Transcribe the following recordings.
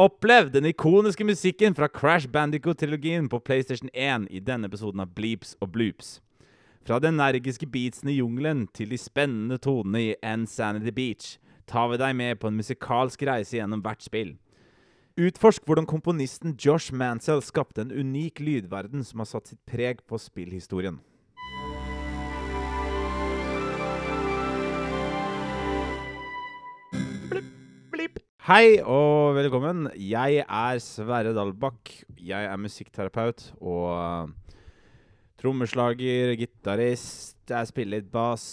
Opplev den ikoniske musikken fra Crash Bandicoot-trilogien på PlayStation 1 i denne episoden av Bleeps og Bloops. Fra de energiske beatsene i jungelen til de spennende tonene i Insanity Beach tar vi deg med på en musikalsk reise gjennom hvert spill. Utforsk hvordan komponisten Josh Mansell skapte en unik lydverden som har satt sitt preg på spillhistorien. Hei og velkommen. Jeg er Sverre Dalbakk. Jeg er musikkterapeut og uh, trommeslager, gitarist. Jeg spiller litt bass,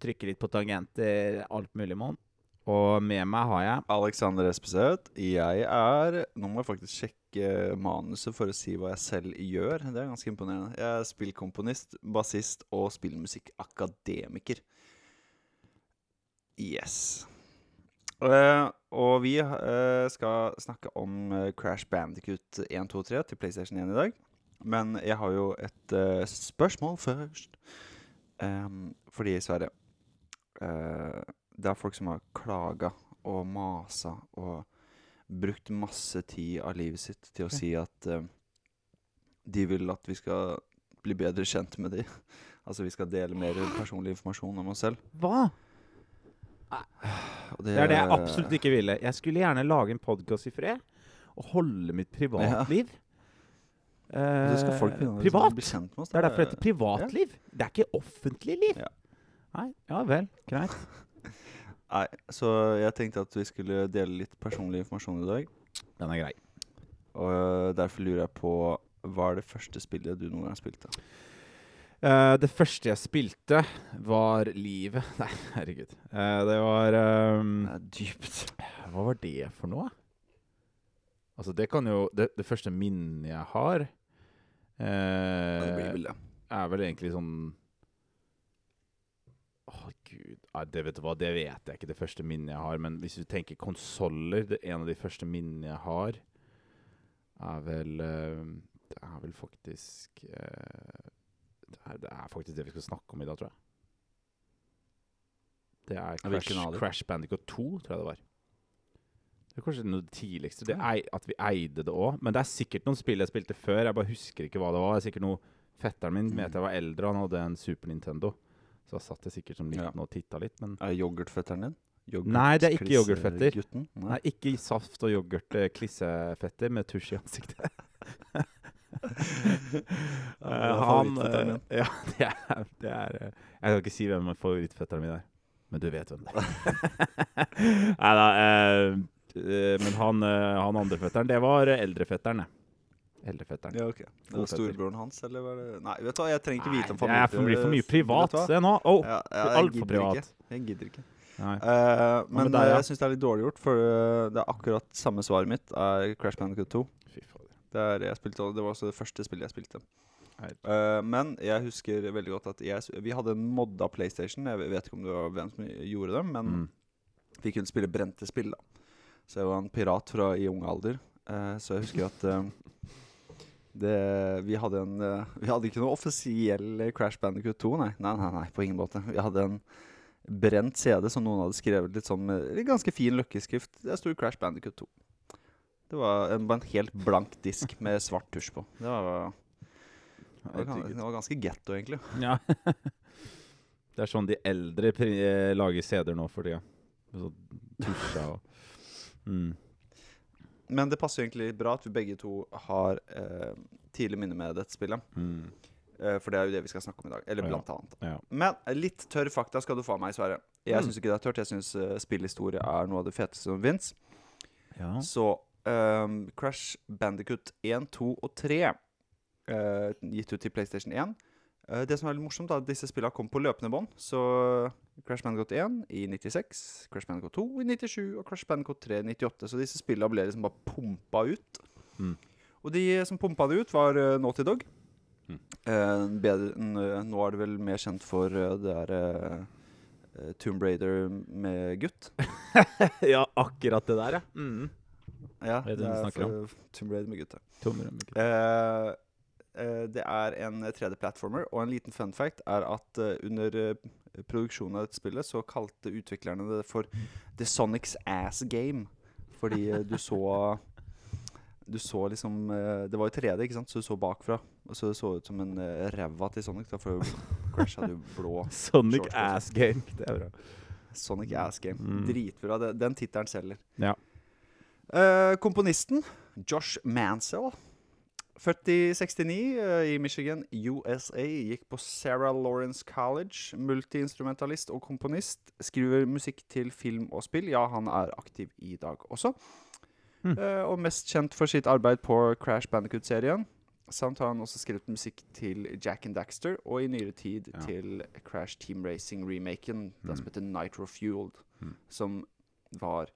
trykker litt på tangenter, alt mulig mann. Og med meg har jeg Alexander Espeseth. Jeg er Nå må jeg faktisk sjekke manuset for å si hva jeg selv gjør. Det er ganske imponerende. Jeg er spillkomponist, bassist og spillmusikkakademiker. Yes. Uh, og vi uh, skal snakke om uh, Crash Bandicoot 1, 2 3 til PlayStation 1 i dag. Men jeg har jo et spørsmål først. Um, fordi, Sverre Det er folk som har klaga og masa og brukt masse tid av livet sitt til å okay. si at de vil at vi skal bli bedre kjent med dem. altså vi skal dele mer personlig informasjon om oss selv. Hva? Det, det, er det jeg absolutt ikke ville. Jeg skulle gjerne lage en podkast i fred og holde mitt privatliv. Ja. Eh, skal folk privat. Oss. Det er derfor det heter privatliv. Ja. Det er ikke offentlig liv. Ja. Nei, ja vel. Greit. Nei, så jeg tenkte at vi skulle dele litt personlig informasjon i dag. Den er grei. Og uh, derfor lurer jeg på Hva er det første spillet du noen gang spilte? Uh, det første jeg spilte, var Livet. Nei, herregud. Uh, det var um, Det dypt. Hva var det for noe? Altså, det kan jo Det, det første minnet jeg har, uh, det er vel egentlig sånn Å, oh, gud Nei, det vet du hva, det vet jeg ikke, det første minnet jeg har. Men hvis du tenker konsoller En av de første minnene jeg har, er vel Det er vel faktisk det er, det er, faktisk det vi skal snakke om i dag, tror jeg. Det er Crash, Crash Bandicoot 2, tror jeg det var. Det er kanskje noe tidligste. Det er at vi eide det òg. Men det er sikkert noen spill jeg spilte før. Jeg bare husker ikke hva det var. Det er sikkert noe Fetteren min mente jeg var eldre, han hadde en Super Nintendo. Så jeg satt jeg sikkert som liten ja. og titta litt. Men er yoghurtfetteren din? Yoghurt, Nei, det er ikke yoghurtfetter. Nei. Nei. ikke saft og yoghurt eh, klissefetter med tusj i ansiktet. uh, han uh, Ja, det er, det er uh, Jeg kan ikke si hvem favorittfetteren min er, men du vet hvem det er. Nei da. men han, han andre fetteren, det var eldrefetteren, Eldrefetteren. Ja, okay. Det var storebroren hans, eller var det Nei, vet du hva, jeg trenger ikke vite om familie... Det blir for mye privat. Se nå. Oh, ja, ja, Altfor privat. Ikke. Jeg gidder ikke. Uh, men deg, ja? jeg syns det er litt dårlig gjort, for det er akkurat samme svaret mitt er Crash Bandicoot 2. Det, jeg spilte, det var også det første spillet jeg spilte. Uh, men jeg husker veldig godt at jeg, vi hadde en modda PlayStation. Jeg vet ikke om det var hvem som gjorde det, men mm. vi kunne spille brente spill. da Så jeg var en pirat fra i ung alder. Uh, så jeg husker at uh, det, vi, hadde en, vi hadde ikke noe offisiell Crash Bandicoot 2, nei. Nei, nei, nei, på ingen måte. Vi hadde en brent CD som noen hadde skrevet litt sånn med ganske fin løkkeskrift. Det sto Crash Bandicoot 2. Det var en, en helt blank disk med svart tusj på. Det var, det var, det var ganske getto, egentlig. Ja. det er sånn de eldre eh, lager CD-er nå for tida. Så tusja og mm. Men det passer egentlig bra at vi begge to har eh, tidlig minne med dette spillet. Mm. Eh, for det er jo det vi skal snakke om i dag. Eller blant ja. annet. Ja. Men litt tørr fakta skal du få av meg, Sverre. Jeg mm. syns ikke det er tørt. Jeg syns uh, spillhistorie er noe av det feteste som fins. Ja. Så um, Crash Bandicut 1, 2 og 3 uh, eh, gitt ut til PlayStation 1. Uh, eh, det som er litt morsomt, da, disse spillene kom på løpende bånd. Så Crash Bandicut 1 i 96, Crash Bandicut 2 i 97 og Crash Bandicut 3 i 98. Så disse spillene ble liksom bare pumpa ut. Mm. Og de som pumpa det ut, var uh, Naughty Dog. Mm. Uh, bedre, nå er det vel mer kjent for det er Tomb Raider med gutt. ja, akkurat det der, ja. Mm. Ja, det er for Tomb Raider med gutta. Uh, uh, det er en 3D-platformer, og en liten fun fact er at uh, under produksjonen av dette spillet så kalte utviklerne det for The Sonics Ass Game. Fordi du så Du så liksom Det var jo 3D, ikke sant, så du så bakfra. Og så det så ut som en ræva til Sonic. Da, for Crash hadde jo blå Sonic altså. ass game. Det er bra. Sonic Ass Game. Mm. Dritbra. Den tittelen selger. Ja. Eh, komponisten Josh Mansell, født i 69 uh, i Michigan, USA, gikk på Sarah Lawrence College. Multiinstrumentalist og komponist. Skriver musikk til film og spill. Ja, han er aktiv i dag også. Mm. Uh, og mest kjent for sitt arbeid på Crash Bandicoot-serien. Samt har han også skrevet musikk til Jack and Daxter, og i nyere tid Ja. til Crash Team Racing-remaken, den som Mm. heter Nitro Fueled, Mm. som var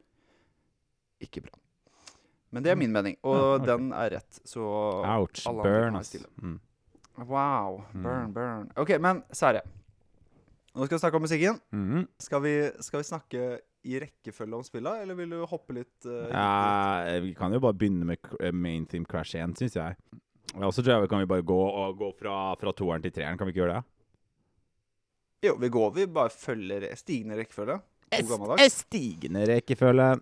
ikke bra. Men det er Mm. min mening, og Ja, okay. den er rett, så Ouch. Burn. Mm. Wow. Mm. Burn, burn. OK, men Sverre. Nå skal vi snakke om musikken. Mhm. Skal vi, skal vi snakke i rekkefølge om spilla, eller vil du hoppe litt uh. Ja, vi kan jo bare begynne med eh, main theme Crash 1, syns jeg. Og så tror jeg vi kan vi bare gå, gå fra, fra toeren til treeren. Kan vi ikke gjøre det? Jo, vi går vi bare følger stigende rekkefølge. Stigende rekkefølge.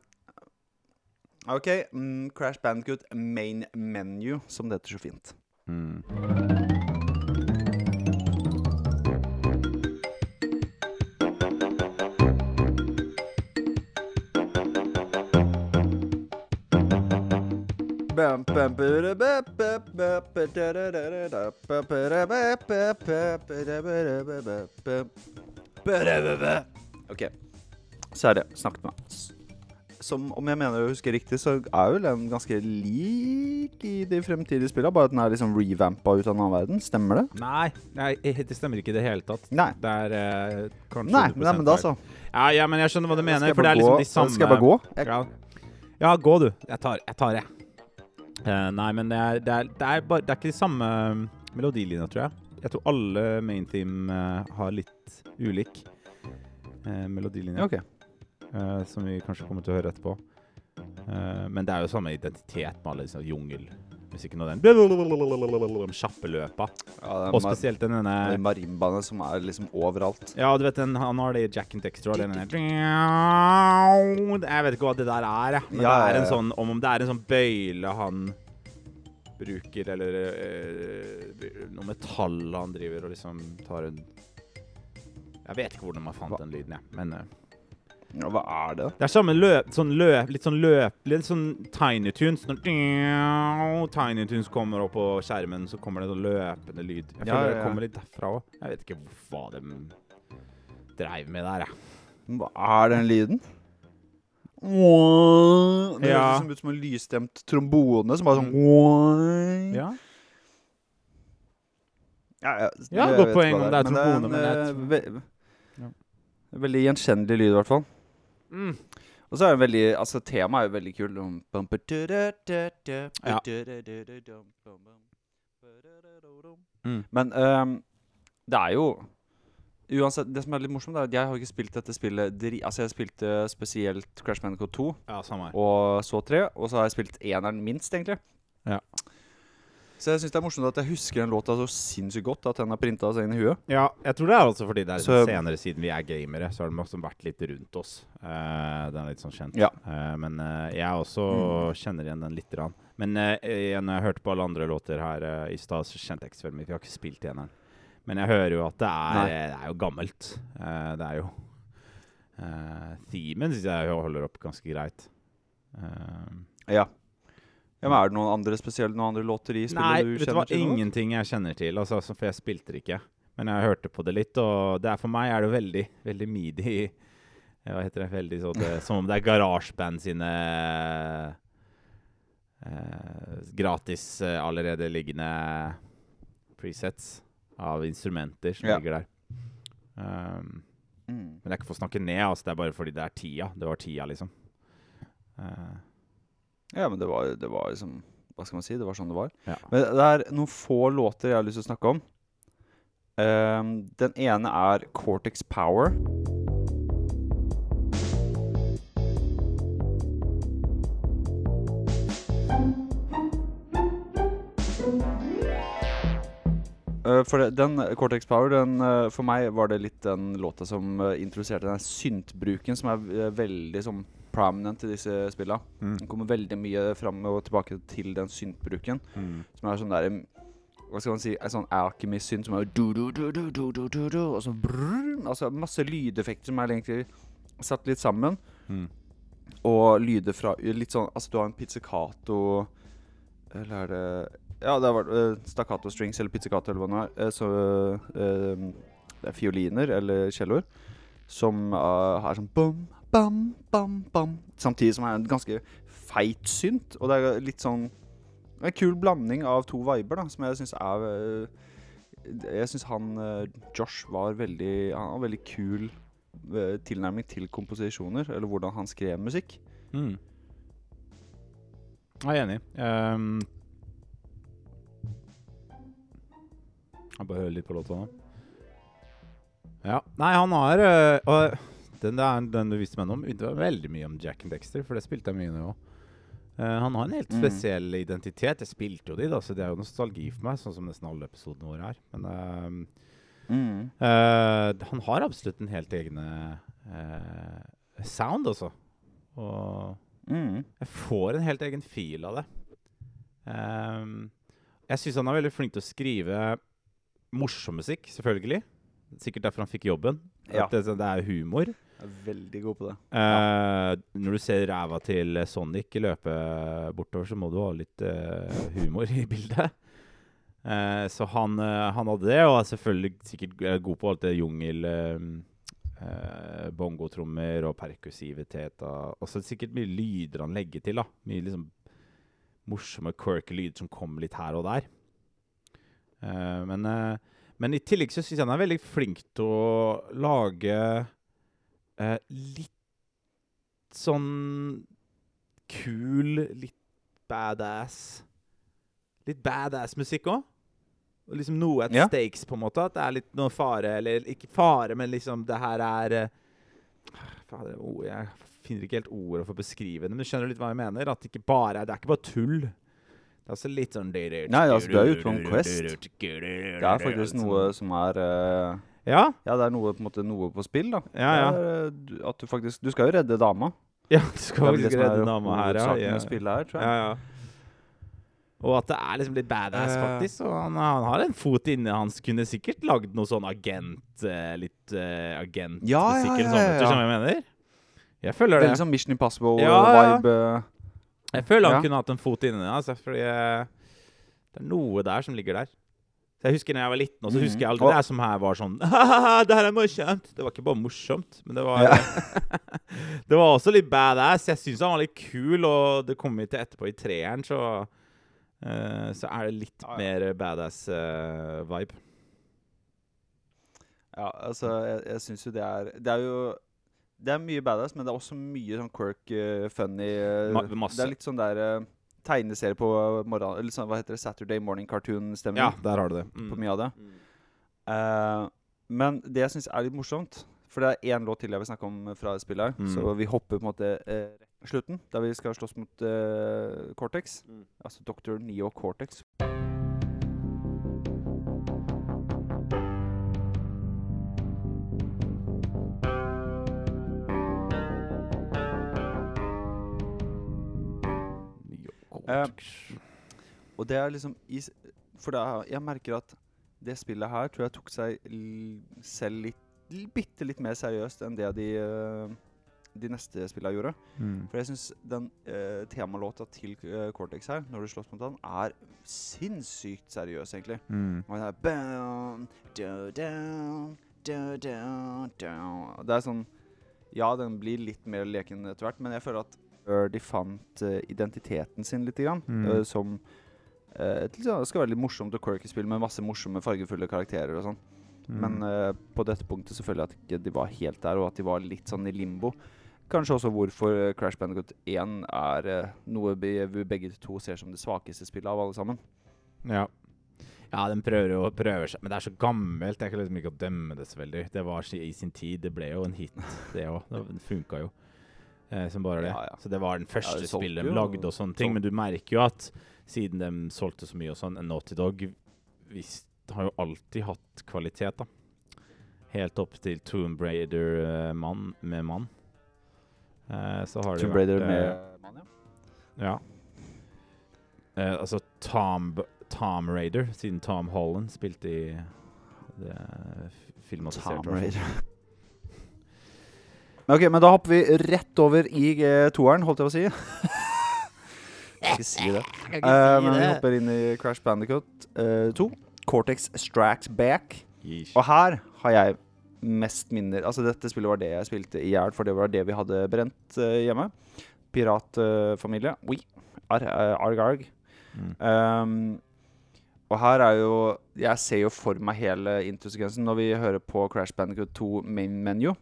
OK. Mm, Crash Bandcut main menu, som det heter så fint. Mm. OK. Så er det. snakket med Som om jeg mener å huske riktig, så er jo den ganske lik i de fremtidige spillene, bare at den er liksom revampa ut av en annen verden. Stemmer det? Nei, nei, det stemmer ikke i det hele tatt. Nei. Det er eh, kanskje Nei, 100% nei men da så. Ja, ja, men jeg skjønner hva du mener, for det er liksom de samme Skal jeg bare gå? Jeg, Ja, ja gå, du. Jeg tar, jeg tar det. Uh, nei, men det er, det, er, det, er bare, det er ikke de samme melodilinja, tror jeg. Jeg tror alle main team uh, har litt ulik uh, melodilinje. ok. Eh, som vi kanskje kommer til å høre etterpå. Eh, men det er jo samme identitet med alle disse jungelmusikken og den kjappe løpa. Ja, Og spesielt den ene den marimbaene som er liksom overalt. Ja, du vet den, han har det i Jack and Dexter og den der Jeg vet ikke hva det der er, jeg. Men Ja, det er en sånn Om det er en sånn bøyle han bruker, eller øh, noe metall han driver og liksom tar en Jeg vet ikke hvordan man fant Hva? den lyden, jeg. Men eh, Ja, hva er det? det er samme løp, sånn løp, litt sånn løp, litt sånn Tiny Tunes. Når Tiny Tunes kommer opp på skjermen, så kommer det sånn løpende lyd. Jeg Ja, føler ja, det kommer litt derfra òg. Jeg vet ikke hva de dreiv med der, jeg. Hva er den lyden? Det Ja. høres ut som en lysstemt trombone som bare sånn Ja. Ja, ja, Ja, godt poeng om det er trombone, men jeg eh, tror- ve Ja. Veldig gjenkjennelig lyd, i hvert fall. Mm. Og så er det veldig Altså, temaet er jo veldig kult. Ja. Mm. Men um, det er jo Uansett, det som er litt morsomt, er at jeg har ikke spilt dette spillet dri Altså, jeg spilte spesielt Crash Manico 2, Ja, samme og så 3, og så har jeg spilt eneren minst, egentlig. Ja. Så jeg syns det er morsomt at jeg husker den låta så sinnssykt godt at den har printa seg inn i huet. Ja, jeg tror det er også fordi det er Så- senere siden vi er gamere, så har den også vært litt rundt oss. Uh, den er litt sånn kjent. Ja. Uh, men uh, jeg også kjenner igjen den lite grann. Men igjen, jeg hørte på alle andre låter her eh, i stad, så kjente jeg ikke så veldig mye. Jeg har ikke spilt eneren. Men jeg hører jo at det er, det er jo gammelt. Eh, det er jo Themen syns jeg holder opp ganske greit. Eh, Ja. Ja men er det noen andre spesielle Noen andre låter i spillet Nei, du vet du hva? Ingenting jeg kjenner til, altså, for jeg spilte det ikke. Men jeg hørte på det litt, og det er, for meg er det veldig, veldig midi. Hva heter det? Veldig sånn Som om det er GarageBand sine eh, gratis eh, allerede liggende presets av instrumenter som Ja. ligger der. Um, Mm. men det er ikke for å snakke ned, altså, det er bare fordi det er tida. Det var tida, liksom. Eh, Ja, men det var, det var liksom Hva skal man si? Det var sånn det var. ja. Men det er noen få låter jeg har lyst til å snakke om. Um, den ene er Cortex Power. Eh, for det, den Cortex Power, den, eh, for meg var det litt den låta som eh, introduserte den syntbruken som er veldig sånn prominent i disse spillene. Mm. Den kommer veldig mye fram og tilbake til den syntbruken. Mm. Som er sånn der Hva skal man si En sånn alchemy-synt som er du, du, du, du, du, du, du, du, Og så brrr, Altså masse lydeffekter som er egentlig satt litt sammen. Mm. Og lyder fra Litt sånn Altså, du har en pizzicato Eller er det Ja, det vært uh, stakkato strings eller pizzicato eller hva det er. Eh, så uh, det er fioliner eller celloer som uh, har sånn bam, bam, bam, bam. Samtidig som det er en ganske feit synt. Og det er litt sånn En kul blanding av to viber, da, som jeg syns er uh, Jeg syns han uh, Josh var veldig Han har veldig kul uh, tilnærming til komposisjoner, eller hvordan han skrev musikk. Mm. Jeg er enig. Um, jeg bare hører litt på låta nå. Ja. Nei, han har øh, og det er den du viste meg nå, begynte veldig mye om Jack and Dexter, for det spilte jeg mye nå òg. han har en helt Mm. spesiell identitet. Jeg spilte jo de, da, så det er jo nostalgi for meg, sånn som nesten alle episodene våre er. Men uh, Mm. uh, han har absolutt en helt egne eh, sound, altså. Og Mm. jeg får en helt egen fil av det. Ehm, jeg syns han er veldig flink til å skrive morsom musikk, selvfølgelig. Sikkert derfor han fikk jobben. Ja. Det, det er humor. Jeg er veldig god på det. Eh, når du ser ræva til Sonic løpe bortover, så må du ha litt eh, humor i bildet. Eh, så han, han hadde det, og er selvfølgelig sikkert god på alt det jungel Bongotrommer og perkussivitet. Og så er sikkert mye lyder han legger til. da Mye liksom morsomme, quirky lyder som kommer litt her og der. Men, men i tillegg så syns jeg han er veldig flink til å lage eh, litt sånn kul, litt badass Litt badass musikk òg. Og liksom noe at Ja. stakes, på en måte. At det er litt noe fare, eller ikke fare, men liksom det her er eh, Fader, oh, jeg finner ikke helt ord for å beskrive det, men du skjønner litt hva jeg mener? At det ikke bare er Det er ikke bare tull. Det er også litt sånn Nei, altså, du er ute på en quest. Det er faktisk noe som er eh, Ja, Ja, det er noe på, måte, noe på spill, da. ja. ja. Er, eh, du- at du faktisk Du skal jo redde dama. ja du skal faktisk redde dama her, ja. ja. spillet her, tror jeg. Ja, ja. Og at det er liksom litt badass, Eh. faktisk. Og han, han har en fot inne. Han kunne sikkert lagd noe sånn agent eh, Litt uh, agentmusikk Ja, ja, ja, sånn. ja, Du ja. hva jeg mener? Jeg føler det. Veldig sånn Mission Impossible-vibe. Ja, ja. Jeg føler han Ja. kunne hatt en fot inne. Altså, fordi uh, det er noe der som ligger der. Så jeg husker da jeg var liten, og så Mhm. husker jeg aldri det som her var sånn «Hahaha, Det her er morsomt! Det var ikke bare morsomt, men det var Ja. Det var også litt badass. Jeg syns han var litt kul, og det kommer vi til etterpå i treeren, så uh, Så er det litt Ja, ja. mer badass-vibe. Ja, altså, jeg, jeg syns jo det er Det er jo Det er mye badass, men det er også mye sånn quirk, uh, funny eh, Ma- masse. Det er litt sånn der uh, tegneserie på morgenen Eller sånn, hva heter det? Saturday Morning Cartoon-stemning ja, der har du det. Mm. på mye av det. Mm. Uh, men det jeg syns er litt morsomt For det er én låt til jeg vil snakke om fra spillet her. Mm. Så vi hopper på en måte uh, slutten, der vi skal slåss mot uh, Cortex. Mm. Altså Dr. Neo Cortex. Eh, Og det er liksom For er, jeg merker at det spillet her tror jeg tok seg selv litt bitte litt mer seriøst enn det de, eh, de neste spillene gjorde. Mm. For jeg syns den eh, temalåta til eh, Cortex her, når du slåss mot han, er sinnssykt seriøs, egentlig. Mm. Og det er bam, do, down, do, down, down. Det er sånn Ja, den blir litt mer leken etter hvert, men jeg føler at uh, de fant eh, identiteten sin litt, grann, Mm. eh, som eh, et sånn- Det skal være litt morsomt og quirky spill med masse morsomme, fargefulle karakterer og sånn. Mm. Men uh, på dette punktet jeg at ikke de var helt der, og at de var litt sånn i limbo. Kanskje også hvorfor Crash Bandicoot 1 er uh, noe vi, vi begge to ser som det svakeste spillet av alle sammen. Ja. Ja, den prøver jo prøver seg, men det er så gammelt. Jeg kan liksom ikke dømme det så veldig. Det var i sin tid. Det ble jo en hit, det òg. Det funka jo eh, som bare det. Ja, ja. Så det var den første ja, spillet de lagde og sånne ting. Men du merker jo at siden de solgte så mye og sånn, Naughty Dog vis- har jo alltid hatt kvalitet, da. Helt opp til Tomb Raider-mann med mann. Eh, så har Tomb Raider eh, med mann, ja. Ja. Eh, altså Tom, Tom Raider, siden Tom Holland spilte i det filmatiserte Tom. Raider. Men ok, men da hopper vi rett over i eh, toeren, holdt jeg på å si. Jeg skal ikke si det. Eh, men vi hopper inn i Crash Bandicoot eh, 2. Cortex Strikes Back. Yeesh. Og her har jeg mest minner Altså, dette spillet var det jeg spilte i hjel, for det var det vi hadde brent eh, hjemme. Piratfamilie. Oui. Ar eh, arg, arg. Mm. Um, og her er jo Jeg ser jo for meg hele introsekvensen når vi hører på Crash Bandicoot 2 main menu.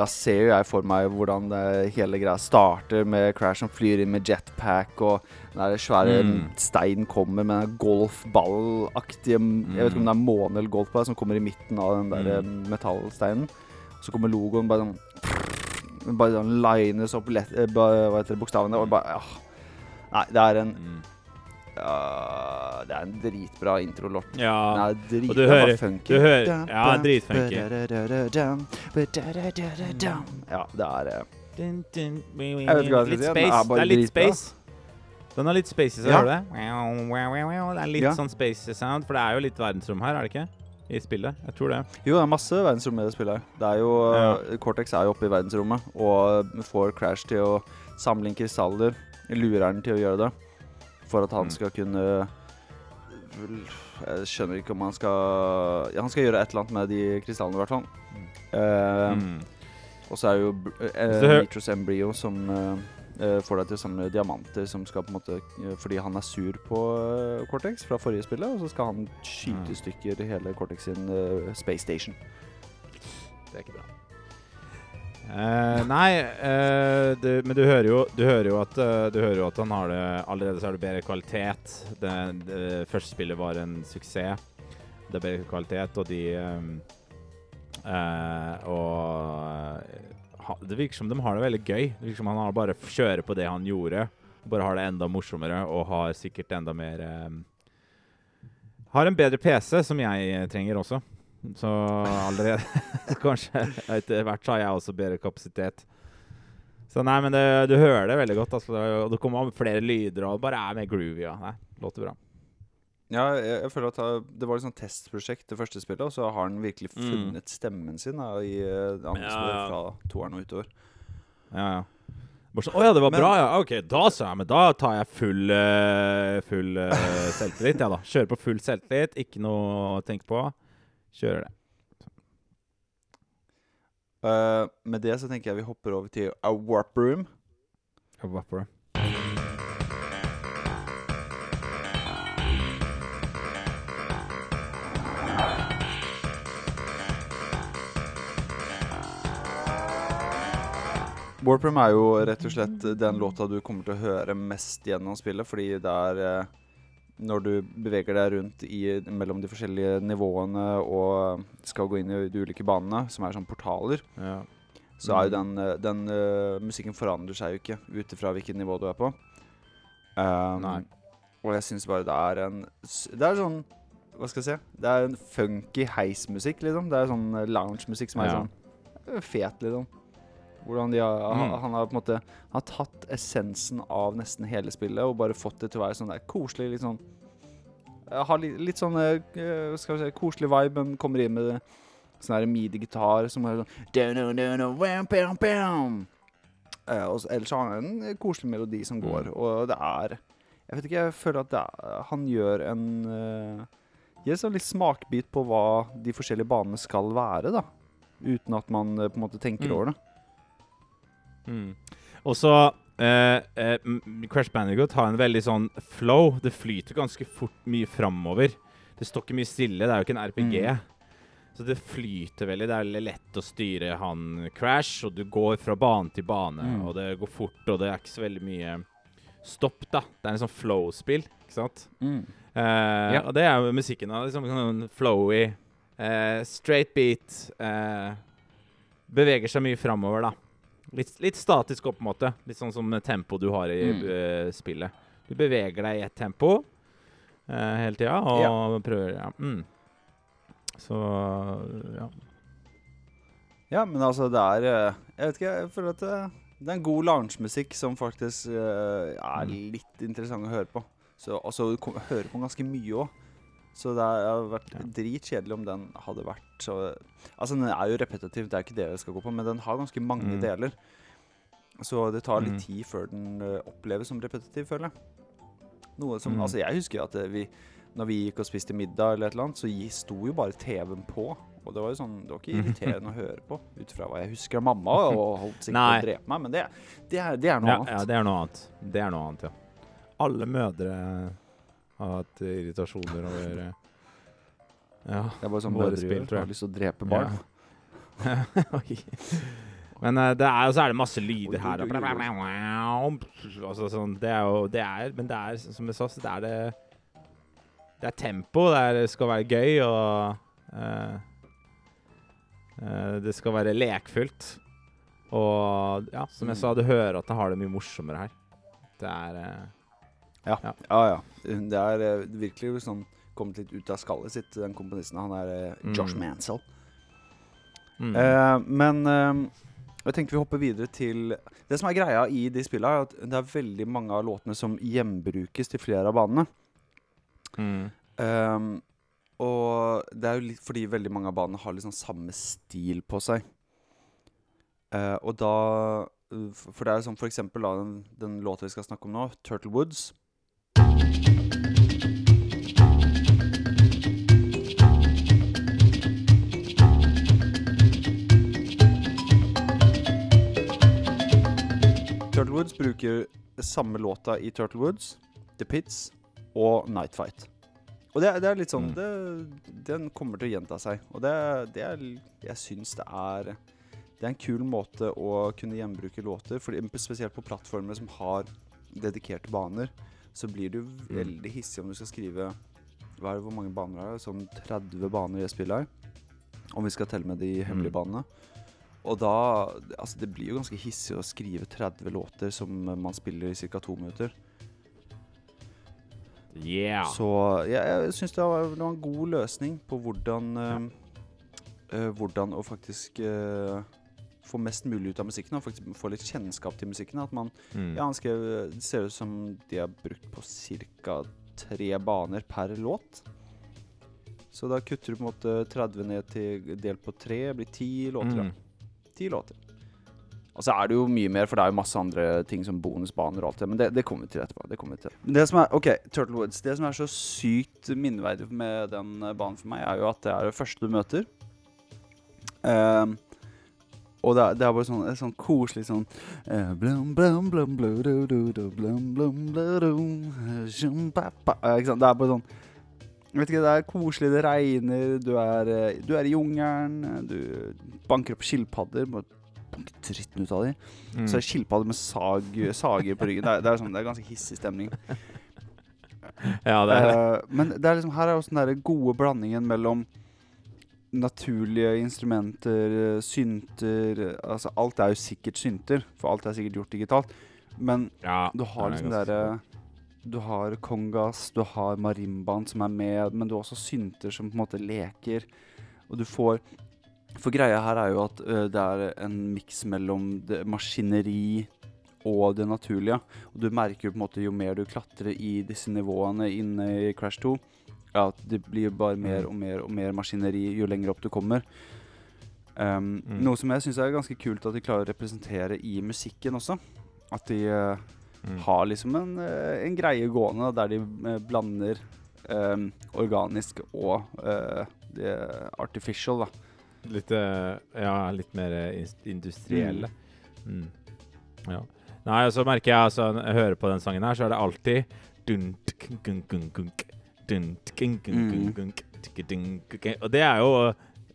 Da ser jo jeg for meg hvordan det hele greia starter med Crash som flyr inn med jetpack, og den der svære Mm. steinen kommer med den golfballaktige Jeg vet ikke om det er måne eller golfball som kommer i midten av den der mm. metallsteinen. Så kommer logoen bare sånn Bare sånn lines opp lett, bare, hva heter det, bokstavene, og bare ja. Nei, det er en Ja, Det er en dritbra introlåt. Den Ja. er dritbra. Og du hører- funky. du hører- ja, dritfunky. Ja, det er Dun, dun, wee, wee, Jeg vet ikke hva jeg skal si, den er bare det er litt dritbra. space. Den har litt space i seg, Ja. hører du det? Det er litt Ja. sånn space sound, for det er jo litt verdensrom her, er det ikke? I spillet. Jeg tror det. Jo, det er masse verdensrom i det spillet. Det er jo, Ja. Cortex er jo oppe i verdensrommet og får Crash til å samle inn krystaller. Lurer den til å gjøre det for at han Mm. skal kunne Jeg skjønner ikke om han skal ja, Han skal gjøre et eller annet med de krystallene, i hvert fall. Mm. Og så er det jo uh, eh, Så hør- Nitrous Embryo som uh, får deg til å samle diamanter som skal på en måte Fordi han er sur på Cortex fra forrige spillet, og så skal han skyte i Mm. stykker hele Cortex sin space station. Det er ikke bra. Eh, nei, uh, du, men du hører jo, du hører jo at uh, hører jo at han har det Allerede så er det bedre kvalitet. Det, det første spillet var en suksess. Det er bedre kvalitet, og de um, Og ha, Det virker som de har det veldig gøy. Det virker som han bare kjører på det han gjorde. Bare har det enda morsommere og har sikkert enda mer um, Har en bedre PC, som jeg trenger også. Så allerede Kanskje etter hvert så har jeg også bedre kapasitet. Så nei, men det, du hører det veldig godt. Altså, og det kommer flere lyder, og det bare er mer groovy. Ja. Nei, låter bra. Ja, jeg, jeg føler at det var et sånt testprosjekt, det første spillet, og så har han virkelig Mm. funnet stemmen sin da, i eh, det andre Ja, ja. fra toeren og utover. Ja, ja. Bare sånn, Å ja, det var Men- bra, ja. OK, da sa jeg, men da tar jeg full, eh, full eh, selvtillit, jeg, da. Kjører på full selvtillit. Ikke noe å tenke på. Kjører det. Uh, med det så tenker jeg vi hopper over til A Warp Room. A? Warp Room er jo rett og slett den låta du kommer til å høre mest gjennom spillet, fordi det er eh, når du beveger deg rundt i, mellom de forskjellige nivåene og skal gå inn i de ulike banene, som er sånn portaler, Ja. så er jo Mm. den, eh, den uh, musikken forandrer seg jo ikke ut ifra hvilket nivå du er på. Um, Nei. Og jeg syns bare det er en Det er sånn Hva skal jeg si? Det er en funky heismusikk, liksom. Det er sånn loungemusikk lounge-musikk som er Ja. sånn eh, fet, liksom. Hvordan de har, Mm. Han har på en måte har tatt essensen av nesten hele spillet og bare fått det til å være sånn der koselig, litt sånn Har litt, litt sånn eh, eh, Skal vi si koselig vibe, men kommer inn med det sånn her midi-gitar som er sånn Ellers har han en koselig melodi som går, Mm. og det er Jeg vet ikke, jeg føler at det er, han gjør en eh, Gir en sånn litt smakbit på hva de forskjellige banene skal være, da. Uten at man på en måte tenker Mm. over det. Mm. Og så eh, eh, Crash Bandicoot har en veldig sånn flow. Det flyter ganske fort mye framover. Det står ikke mye stille. Det er jo ikke en RPG. Mm. Så det flyter veldig. Det er veldig lett å styre han Crash, og du går fra bane til bane, Mm. og det går fort, og det er ikke så veldig mye stopp, da. Det er en sånn flow-spill, ikke sant? Eh, Ja. Og det er jo musikken. da, Liksom sånn flowy, eh, straight beat. Eh, beveger seg mye framover, da. Litt, litt statisk opp, på en måte. Litt sånn som tempo du har i Mm. eh, spillet. Du beveger deg i ett tempo uh, hele tida og ja. prøver Ja. Mm. Så ja. Ja, men altså, det er Jeg vet ikke, jeg føler at det, det er en god loungemusikk som faktisk uh, er mm. litt interessant å høre på. Så altså, du hører på ganske mye òg. Så det har vært ja. dritkjedelig om den hadde vært så Altså, den er jo repetitiv, det er ikke det jeg skal gå på, men den har ganske mange mm. deler. Så det tar litt mm. tid før den uh, oppleves som repetitiv, føler jeg. Noe som mm. Altså, jeg husker at eh, vi Når vi gikk og spiste middag eller et eller annet, så sto jo bare TV-en på. Og det var jo sånn Det var ikke irriterende å høre på, ut fra hva jeg husker av mamma, og holdt sikkert på å drepe meg, men det, det, er, det er noe ja, annet. Ja, det er noe annet. Det er noe annet, ja. Alle mødre har hatt irritasjoner over ja, Det er bare sånn mødre spill, tror jeg. Har lyst til å drepe barn. Ja. Men uh, det er, så er det masse lyder her. Altså, sånn, det er jo det er, Men det er, som jeg sa, det er det Det er tempo. Det er, skal være gøy, og uh, uh, Det skal være lekfullt. Og ja, som jeg sa, du hører at det har det mye morsommere her. Det er ja. ja. ja, ja. Det er virkelig sånn kommet litt ut av skallet sitt, den komponisten. Han er Josh mm. Mansell. Mm. men jeg tenker vi hopper videre til Det som er greia i de spillene, er at det er veldig mange av låtene som gjenbrukes til flere av banene. Mm. Um, og det er jo litt fordi veldig mange av banene har liksom samme stil på seg. Uh, og da For det er sånn for eksempel da, den, den låta vi skal snakke om nå, 'Turtle Woods'. Turtlewoods bruker samme låta i Turtlewoods, The Pits og Night Fight. Og det, det er litt sånn mm. det, Den kommer til å gjenta seg. Og det, det er Jeg syns det er Det er en kul måte å kunne gjenbruke låter Fordi Spesielt på plattformer som har dedikerte baner, så blir du mm. veldig hissig om du skal skrive hva er det, Hvor mange baner er det? Sånn 30 baner i spiller spill her. Om vi skal telle med de hemmelige mm. banene. Og da Altså, det blir jo ganske hissig å skrive 30 låter som man spiller i ca. to minutter. Yeah. Så ja, jeg syns det, det, var en god løsning på hvordan uh, uh, Hvordan å faktisk uh, få mest mulig ut av musikken. Og faktisk få litt kjennskap til musikken. At man mm. Ja, han skrev Det ser ut som de har brukt på ca. tre baner per låt. Så da kutter du på en måte 30 ned til delt på tre. Blir ti låter. Mm. Ti låter. Og så er det jo mye mer, for det er jo masse andre ting som bonusbaner og alt det. Men det, det kommer vi til etterpå. Det kommer vi til. Det som er, ok, Turtle Woods. Det som er så sykt minneverdig med den banen for meg, er jo at det er det første du møter. Um, og det er, det er, bare sånn, sånn koselig sånn blum, blum, blum, blum, blum, blum, blum, Det er bare sånn vet ikke, Det er koselig, det regner, du er, eh, du er i jungelen, du banker opp skilpadder. Må banke dritten ut av dem. Mm. Så er det skilpadder med sag, sager på ryggen. Det er, det er, sånn, det er ganske hissig stemning. ja, det er det. Uh, men det er liksom, her er også den der gode blandingen mellom naturlige instrumenter, synter Altså alt er jo sikkert synter, for alt er sikkert gjort digitalt. Men ja, du har liksom derre du har kongas, du har marimbaen som er med, men du har også synter som på en måte leker. Og du får For greia her er jo at ø, det er en miks mellom det maskineri og det naturlige. Og du merker jo på en måte jo mer du klatrer i disse nivåene inne i Crash 2, at det blir bare mer og mer og mer maskineri jo lenger opp du kommer. Um, mm. Noe som jeg syns er ganske kult at de klarer å representere i musikken også. At de uh, mm. har liksom en, eh, en, greie gående der de eh, blander um, organisk og uh, artificial, da. Litt, ja, litt mer industrielle. Mm. Mm. Ja. Nei, så merker jeg altså jeg hører på den sangen her, så er det alltid dun, dun, dun, Og det er jo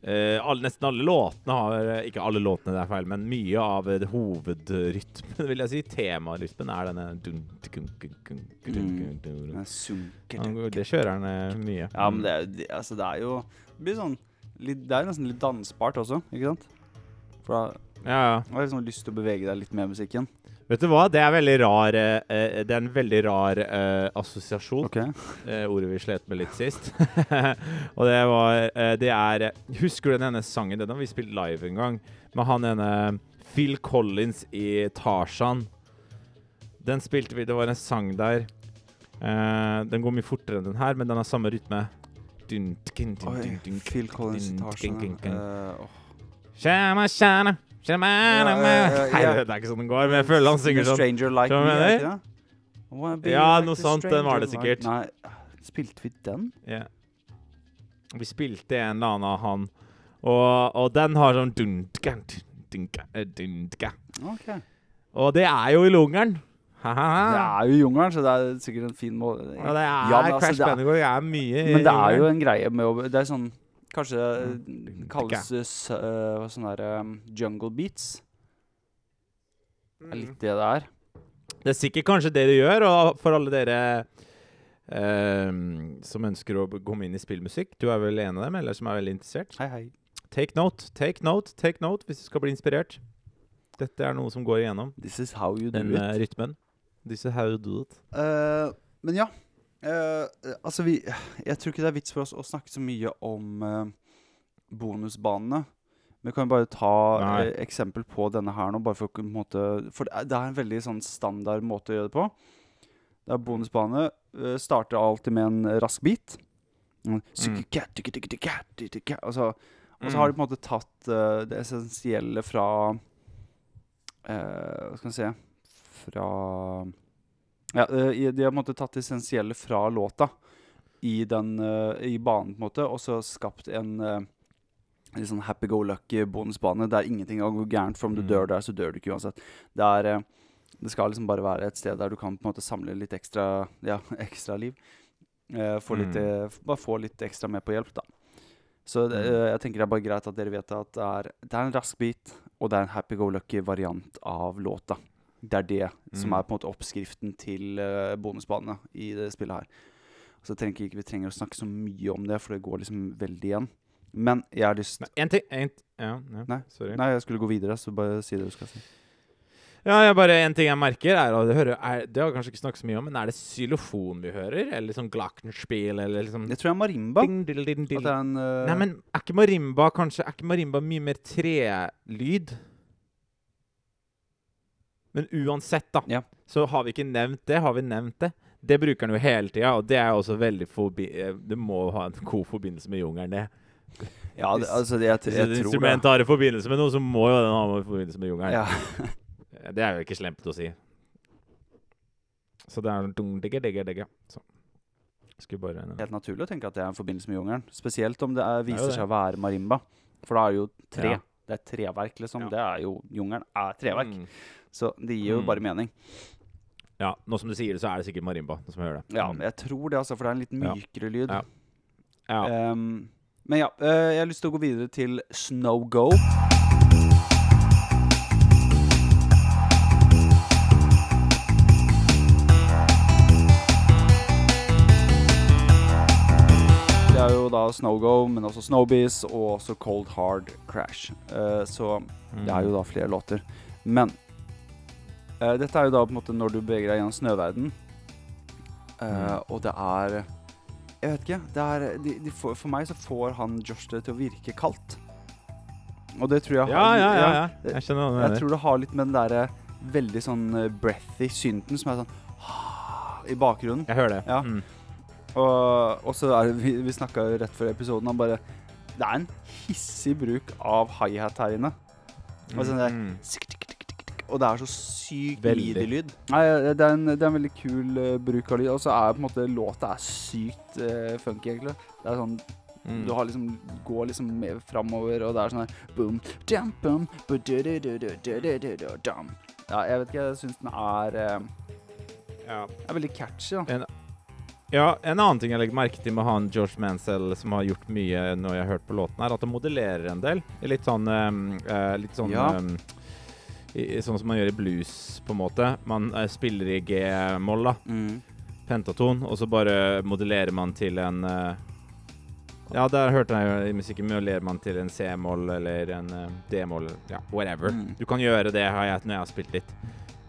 Uh, all, nesten alle låtene har Ikke alle låtene, det er feil, men mye av uh, hovedrytmen, vil jeg si. Temarytmen er denne dun, dun, dun, Det kjører han uh, mye. Ja, men det, det, altså, det er jo Det blir sånn litt, Det er nesten litt dansbart også, ikke sant? For da ja, ja. har liksom lyst til å bevege deg litt med musikken. Vet du hva? Det er veldig rar eh, eh, Det er en veldig rar eh, assosiasjon. Okay. Eh, ordet vi slet med litt sist. og det var eh, Det er Husker du den ene sangen? Den har vi spilt live en gang. Med han ene Phil Collins i Tarzan. Den spilte vi Det var en sang der. Eh, den går mye fortere enn den her, men den har samme rytme. Dun, Phil Collins i Tarzan. Shama, shama, Ja. Nei, det er ikke sånn den går, men jeg føler han synger sånn. Stranger Like Me, Ja, noe sånt, den var det sikkert. Nei, spilte vi den? Ja. Vi spilte en eller annen av han, og, og den har sånn dundka, dundka, dundka. dun, dun, dun. Ok. Og det er jo i lungeren. Det er jo jungelen, så det er sikkert en fin måte. Ja, det er Ja, men altså, det er-. Er mye Men det er jo en greie med å Det er sånn Kanskje Mm. det kalles uh, uh, sånn der um, jungle beats. Det er litt det det er. Det er sikkert kanskje det det gjør, og for alle dere ehm, som ønsker å komme inn i spillmusikk, du er vel en av dem, eller som er veldig interessert? Hei, hei. Take note, take note, take note hvis du skal bli inspirert. Dette er noe som går igjennom, This is how you do den it. eh, rytmen. This is how you do it. Uh, men ja. Eh, altså, vi Jeg tror ikke det er vits for oss å snakke så mye om uh, bonusbanene. Vi kan bare ta Nei. eksempel på denne her nå, bare for å måte For det er, en veldig sånn standard måte å gjøre det på. Det er bonusbane. Uh, starter alltid med en rask bit. Mm. Og så, og så har de på en måte tatt uh, det essensielle fra Hva skal vi se Fra ja, eh, De har på en måte tatt det essensielle fra låta i, den, eh, i banen, på en måte, og så skapt en eh, litt sånn happy-go-lucky bonusbane der ingenting går gærent. For om du Mm. dør der, så dør du ikke uansett. Det, er, det skal liksom bare være et sted der du kan på en måte samle litt ekstra, ja, ekstra liv. Få litt, Mm. bare få litt ekstra med på hjelp, da. Så det, Mm. jeg tenker det er bare greit at dere vet at det er, det er en rask bit, og det er en happy-go-lucky variant av låta. Det er det som Mm. er på en måte oppskriften til uh, bonusbanene i det spillet her. Så jeg tenker ikke vi trenger å snakke så mye om det, for det går liksom veldig igjen. Men jeg har lyst Men En ting en, Ja, ja Nei. Nei, jeg skulle gå videre, så bare si det du skal si. Ja, jeg bare En ting jeg merker, er og det, hører, er, det har jeg kanskje ikke snakket så mye om, men er det xylofon vi hører? Eller sånn glockenspiel, eller liksom Jeg tror det er marimba. ding, dill, dill, At det er en uh... Nei, men er ikke marimba kanskje Er ikke marimba mye mer trelyd? Men uansett, da, Ja. så har vi ikke nevnt det. Har vi nevnt det? Det bruker han jo hele tida, og det er jo også veldig forbi... Du Det må ha en god forbindelse med jungelen, det. Ja, det, altså, det, jeg, jeg, jeg, et tror instrument det. har en forbindelse med noe, så må jo den ha en forbindelse med jungelen. Ja. Det er jo ikke slemt å si. Så det er dung, digge, digge, digge. Så. Bare Helt naturlig å tenke at det er en forbindelse med jungelen. Spesielt om det er, Det er viser det. seg å være marimba. For da er det jo tre. Ja. Det er treverk, liksom. Ja. Det er jo Jungelen er treverk. Mm. Så det gir jo Mm. bare mening. Ja, nå som du sier det, så er det sikkert marimba som gjør det. Ja, Mm. jeg tror det, altså, for det er en litt mykere lyd. Ja. ja. Um, men ja, uh, jeg har lyst til å gå videre til Snow Go. Det er jo da Snow Go, men også Snowbees og også Cold Hard Crash. Uh, så det er jo da flere låter. Men eh, dette er jo da på en måte når du beveger deg gjennom snøverden. Uh, Mm. Og det er Jeg vet ikke. Det er, de, de får, for meg så får han Josh det til å virke kaldt. Og det tror jeg Ja, har ja, ja, ja. Jeg skjønner hva du Jeg tror det har litt med den derre veldig sånn eh, breathy synten som er sånn i bakgrunnen. Jeg hører det. Ja. Mm. Og, og så er det, vi, vi snakka jo rett før episoden om bare Det er en hissig bruk av high-hat her inne. Og sånn der, Mm og det er så sykt midi-lyd. Nei, eh, det er, en, det er en veldig kul uh, bruk av lyd. Og så er på en måte låta er sykt uh, funky, egentlig. Det er sånn Mm. Du har liksom, går liksom mer framover, og det er sånn her boom, jam, boom, Ja, jeg vet ikke, jeg syns den er eh, ja. er veldig catchy, da. En, ja, en annen ting jeg legger merke til med han George Mansell, som har gjort mye når jeg har hørt på låten, er at han modellerer en del. Litt sånn um, uh, Litt sånn ja. um, i, Sånn som man gjør i blues, på en måte. Man eh, spiller i G-moll, da. Mm. Pentaton, og så bare modellerer man til en eh, Ja, der hørte jeg jo i musikken modellerer man til en C-moll eller en eh, D-moll, ja, whatever. Mm. Du kan gjøre det, har jeg, når jeg har spilt litt.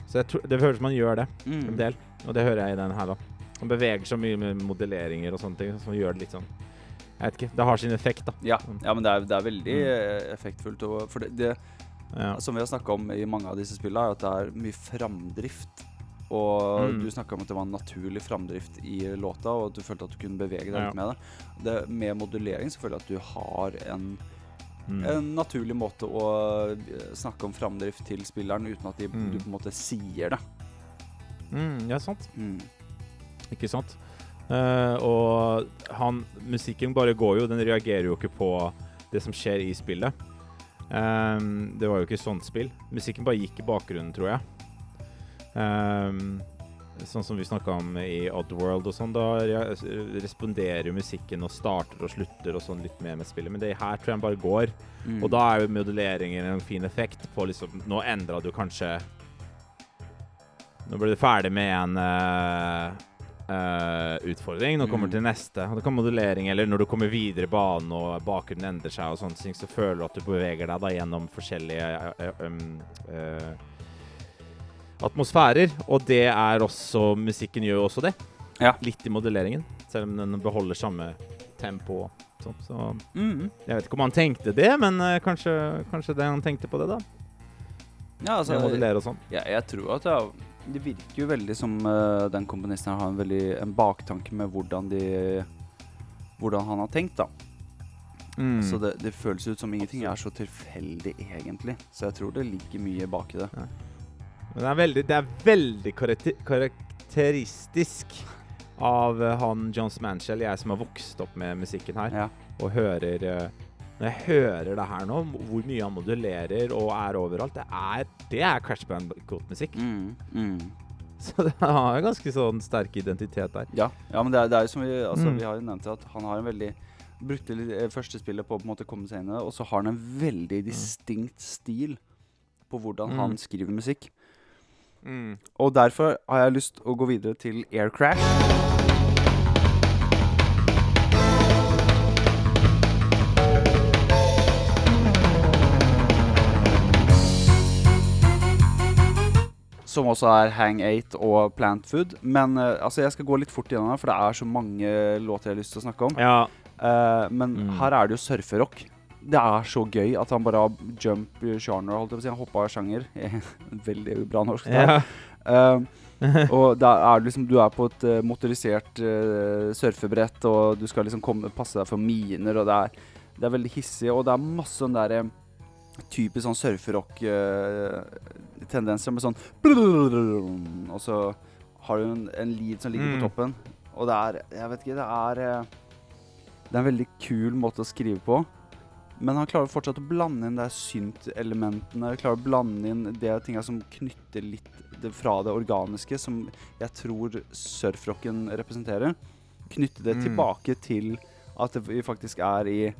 Så tror, det høres ut som man gjør det Mm. en del, og det hører jeg i den her, da. Man beveger seg mye med modelleringer og sånne ting, så man gjør det litt sånn Jeg vet ikke. Det har sin effekt, da. Ja, ja, men det er, det er veldig Mm. eh, effektfullt. Og, for det, det, Ja. som vi har snakka om i mange av disse spillene, er at det er mye framdrift. Og Mm. du snakka om at det var en naturlig framdrift i låta, og at du følte at du kunne bevege deg Ja. litt med det. det. Med modulering så føler jeg at du har en, Mm. en naturlig måte å eh, snakke om framdrift til spilleren uten at de, Mm. du på en måte sier det. Mm, ja, sant. Mm. Ikke sant? Uh, og han Musikken bare går jo, den reagerer jo ikke på det som skjer i spillet. Ehm, det var jo ikke sånt spill. Musikken bare gikk i bakgrunnen, tror jeg. Um, sånn som vi snakka om i Oddworld og sånn, da responderer musikken og starter og slutter og sånn litt mer med spillet. Men det her tror jeg bare går. Mm. Og da er jo modelleringen en fin effekt på liksom Nå endra du kanskje Nå ble du ferdig med en eh, utfordring. Nå kommer Mm. til neste. Det kan modulering, eller når du kommer videre i banen og bakgrunnen endrer seg, og sånne ting, så føler du at du beveger deg da gjennom forskjellige um, atmosfærer. Og det er også Musikken gjør jo også det. Ja. Litt i modelleringen, selv om den beholder samme tempo. Så. Så Mm. jeg vet ikke om han tenkte det, men uh, kanskje, kanskje det han tenkte på det, da. Ja, altså, jeg. Ja, jeg tror at det, er- det virker jo veldig som uh, den komponisten har en, veldig, en baktanke med hvordan de Hvordan han har tenkt, da. Mm. Så det, det føles ut som ingenting er så tilfeldig, egentlig. Så jeg tror det ligger mye bak i det. Men det er veldig, det er veldig karakter karakteristisk av uh, han Johns Manchell, jeg som har vokst opp med musikken her, Ja. og hører eh, Når jeg hører det her nå, hvor mye han modulerer og er overalt, det er, det er Crash Bandicoot-musikk. Mm, mm. Så det har en ganske sånn sterk identitet der. Ja, ja, men det er, det er jo som vi Altså, Mm. vi har jo nevnt at han har en veldig Brukte eh, første spillet på å på en måte komme seg inn i det, og så har han en veldig distinkt stil på hvordan Mm. han skriver musikk. Og derfor har jeg lyst å gå videre til Air Crash. Som også er Hang 8 og Plant Food. Men uh, altså, jeg skal gå litt fort gjennom det, for det er så mange låter jeg har lyst til å snakke om. Ja. Uh, men Mm. her er det jo surferock. Det er så gøy at han bare har jump genre, holdt jeg på å si. Han hoppa sjanger. Veldig bra norsk. ja. Uh, og da er du liksom Du er på et motorisert surfebrett, og du skal liksom komme, passe deg for miner, og det er, det er veldig hissig, og det er masse sånn derre Typisk sånn surferock-tendenser med sånn Og så har du en, en lead som ligger Mm. på toppen, og det er Jeg vet ikke, det er eh, Det er en veldig kul måte å skrive på. Men han klarer fortsatt å blande inn de synt-elementene. Klarer å blande inn de tinga som knytter litt det fra det organiske, som jeg tror surfrocken representerer. Knytte det Mm. tilbake til at vi faktisk er i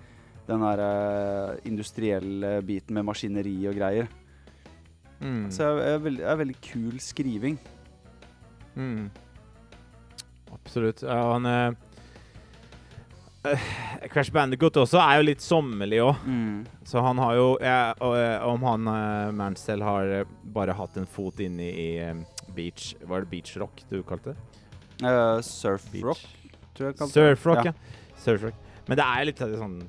den der eh, industrielle biten med maskineri og greier. Mm. Så det er, veldig, er veldig kul skriving. Mm. Absolutt. Ja, han er eh, Crash Bandicoot også er jo litt sommerlig òg. Så han har jo ja, og, eh, Om han uh, Mansell har eh, bare hatt en fot inne i eh, beach Var det beach rock du kalte det? Uh, surf Beach. rock, tror jeg kalte det. Surfrock, Ja. ja. Surfrock. Men det er litt sånn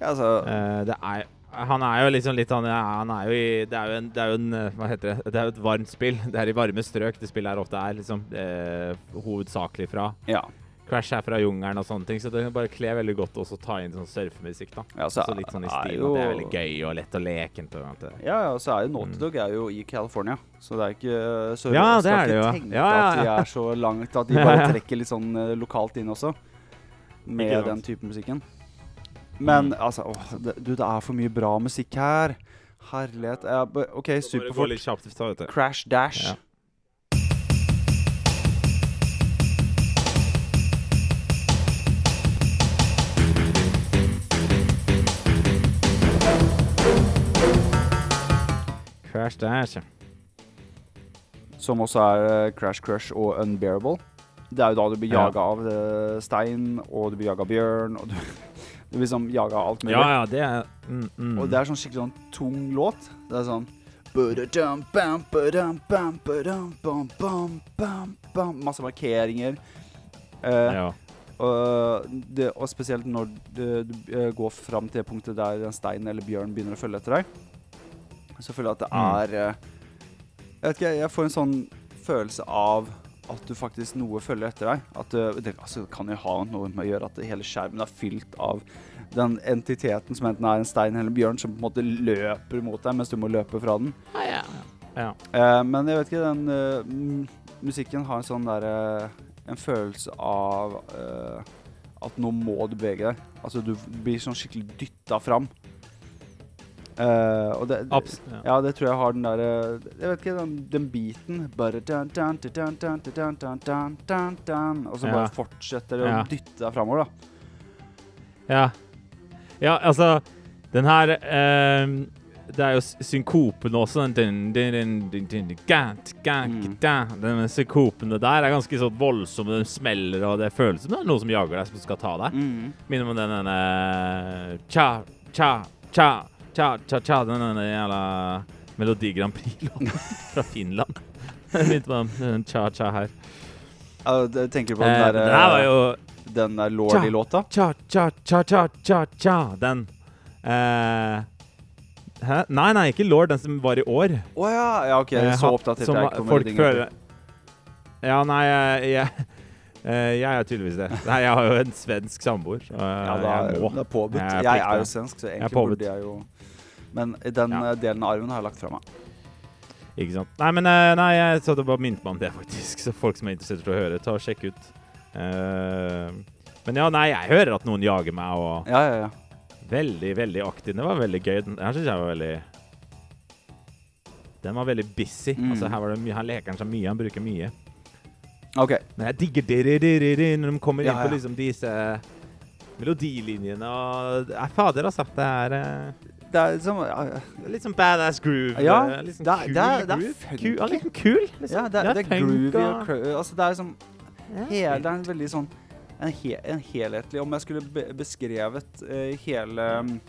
Ja, altså, Uh, Det er han er jo liksom litt han, ja, han er jo i Det er jo en, det er jo en eh, Hva heter det? Det er jo et varmt spill. Det er i varme strøk det spillet her ofte er liksom eh, hovedsakelig fra. ja. Crash er fra jungelen og sånne ting, så det bare kler veldig godt å ta inn sånn surfemusikk. da ja så Så litt sånn i er stil jo- det er veldig gøy og lett og lekent. alt det der. Ja, og så er jo Naughty Mm. Dog er jo i California, så det er ikke Så Ja, det skal er det ikke jo. tenke Ja, ja, at de er så langt at de bare trekker litt sånn eh, lokalt inn også. Med den type musikken. Men Mm. altså åh, det, Du, det er for mye bra musikk her. Herlighet. Ja, OK, superfort. kjapt. Crash Dash. Ja. Crash Dash, ja. Som også er eh, Crash Crush og Unbearable. Det er jo da du blir Ja. av eh, stein, og du blir jaga av bjørn, og du, du blir liksom jaga av alt mulig. Ja, ja, det er mm, mm. Og det er sånn skikkelig sånn tung låt. Det er sånn. Masse markeringer. Eh, Ja. og, det, og spesielt når du, du eh, går fram til punktet der en stein eller bjørn begynner å følge etter deg, så føler jeg at det Mm. er eh, Jeg vet ikke, jeg får en sånn følelse av at du faktisk noe følger etter deg. At eh, det, altså, kan jo ha noe med å gjøre at hele skjermen er fylt av den entiteten som enten er en stein eller en bjørn, som på en måte løper mot deg mens du må løpe fra den. ja. Eh, men jeg vet ikke, den uh, musikken har en sånn derre En følelse av at nå må du bevege deg. Altså du blir sånn skikkelig dytta fram. Uh, og det, Abs ja. ja. det tror jeg har den derre Jeg vet ikke, den, den beaten bare Og så bare ja. fortsetter det å ja. dytte deg framover, da. Ja. Ja, altså Den her um, Det er jo synkopen også. Den, den, den, synkopene der er ganske sånn voldsom. Den smeller, og det føles som det er noen som jager deg, som skal ta deg. Mm. Minner om den denne Cha, cha, cha cha, cha, cha Den denne jævla Melodi Grand Prix-låten fra Finland. Jeg begynte med den, den cha-cha her. Det- tenker du på Eh, den den var der, jo den der Lordy-låta? Cha, cha, cha, cha, cha, cha. Den. Eh, hæ? Nei, nei, ikke Lord, den som var i år. Å ja, ja, OK. Eh, Så opptatt oppdatert som jeg folk føler Ja, nei, jeg, jeg, eh, jeg er tydeligvis det. Nei, jeg har jo en svensk samboer. eh, Ja, da, jeg må. det er påbudt. Jeg Jeg, er jo svensk, så egentlig jeg burde jeg jo Men den Ja. eh, delen av arven har jeg lagt fra meg. Ikke sant. Nei, men eh, nei, jeg så det bare minte meg om det, faktisk. Så folk som er interessert i å høre, ta og sjekk ut. Uh, men ja, nei, jeg hører at noen jager meg, og Ja, ja, ja. veldig, veldig aktiv. Det var veldig gøy. Den her syns jeg var veldig Den var veldig busy. Mm. Altså, her var det mye, her leker seg mye, han bruker mye. OK. Men jeg digger di-di-di-di-di når de kommer Ja, inn på liksom disse melodilinjene og Nei, fader, altså. Det er eh, Det er liksom er litt sånn badass groove. Ja, uh, litt sånn det er- kul det er- det er funky. Kul, litt sånn kul. Liksom. ja, det, er- det er groovy og Altså, det er liksom Ja. hele, Det er en veldig sånn en, he, en helhetlig Om jeg skulle be beskrevet uh, hele um,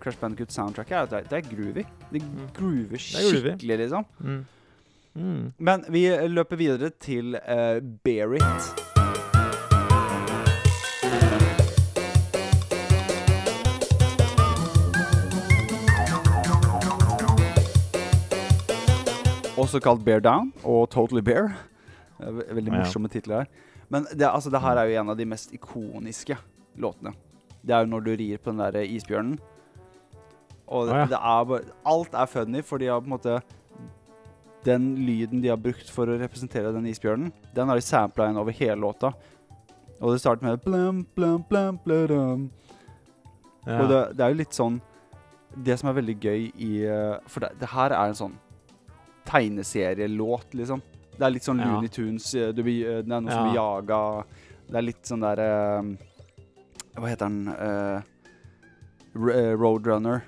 Crash Bandicoot-soundtracket, er at det, er- groovy. Det Mm. groover er groovy. skikkelig, liksom. Mm. Mm. Men vi løper videre til uh, Bear It. Også kalt Bear Down og Totally Bear. Er Veldig Ja. morsomme titler her. Men det, altså, det her er jo en av de mest ikoniske låtene. Det er jo når du rir på den der isbjørnen. Og det, ja. det er bare Alt er funny, for de har på en måte Den lyden de har brukt for å representere den isbjørnen, den har de sampla inn over hele låta. Og det starter med blum, blum, blum, blum. Ja. Og det, det er jo litt sånn Det som er veldig gøy i eh, For det, det her er en sånn tegneserielåt, liksom. Det er litt sånn Ja. Looney Tunes eh, du eh, Det er noen som blir jaga Det er litt sånn der uh, Hva heter den? uh, Roadrunner.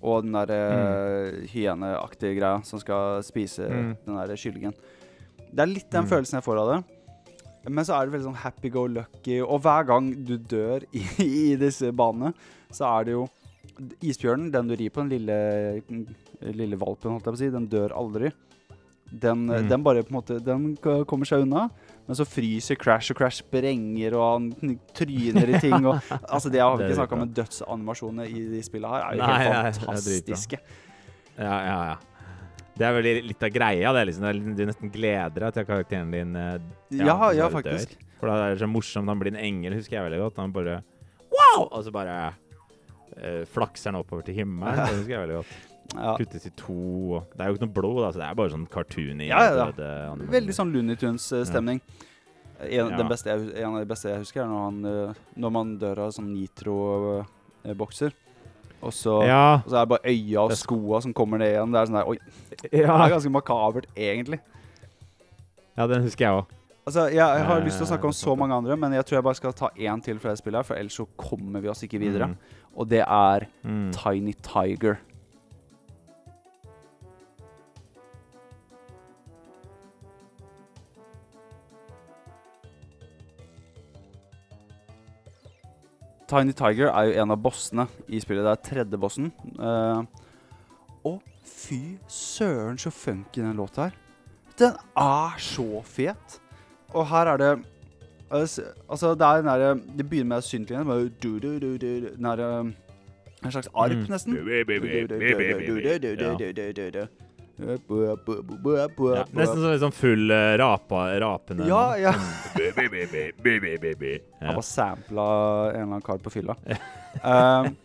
Og den der uh, hyeneaktige greia som skal spise Mm. den der kyllingen. Det er litt den Mm. følelsen jeg får av det. Men så er det veldig sånn happy go lucky, og hver gang du dør i, i disse banene, så er det jo Isbjørnen, den du rir på, den lille, lille valpen, holdt jeg på å si, den dør aldri. Den, Mm. den bare på en måte Den kommer seg unna, men så fryser Crash, og Crash sprenger, og han tryner i ting. Og, altså Det jeg har vi ikke snakka om, dødsanimasjoner i de spillene her er jo Nei, helt fantastiske. Ja, ja, ja. Det er vel litt av greia. Det liksom, du nesten gleder deg til karakteren din eh, Ja, ja, faktisk. dør. For da er det så morsomt. Han blir en engel, husker jeg veldig godt. Han bare Wow! Og så bare eh, flakser den oppover til himmelen. Det husker jeg veldig godt. Ja. Kuttes i to. Og det er jo ikke noe blod, da, så det er bare sånn cartoony. Ja, ja, ja. Veldig sånn Looney Tunes-stemning. En, Ja. jeg, hus- en av de beste jeg husker, er når, han, eh, når man dør av sånn nitro-bokser. Og så, Ja. og så er det bare øya og skoa som kommer ned igjen. Det er sånn der, oi, det er ganske makabert, egentlig. ja, den husker jeg òg. Altså, jeg, jeg har Eh, lyst til å snakke om så mange andre, men jeg tror jeg bare skal ta én til fra det spillet, her, for ellers så kommer vi oss ikke videre. Mm. Og det er Mm. Tiny Tiger. Tiny Tiger er jo en av bossene i spillet. Det er tredje bossen. Uh, og Fy søren, så funky den låta her. Den er så fet. Og her er det Altså, det er den derre Det begynner med syntlinjen. bare du, du, du, du, Den derre En slags arp, Mm. nesten. Ja, nesten som liksom full uh, rapa, rapende Ja, ja. Han var sampla en eller annen kar på fylla. Um,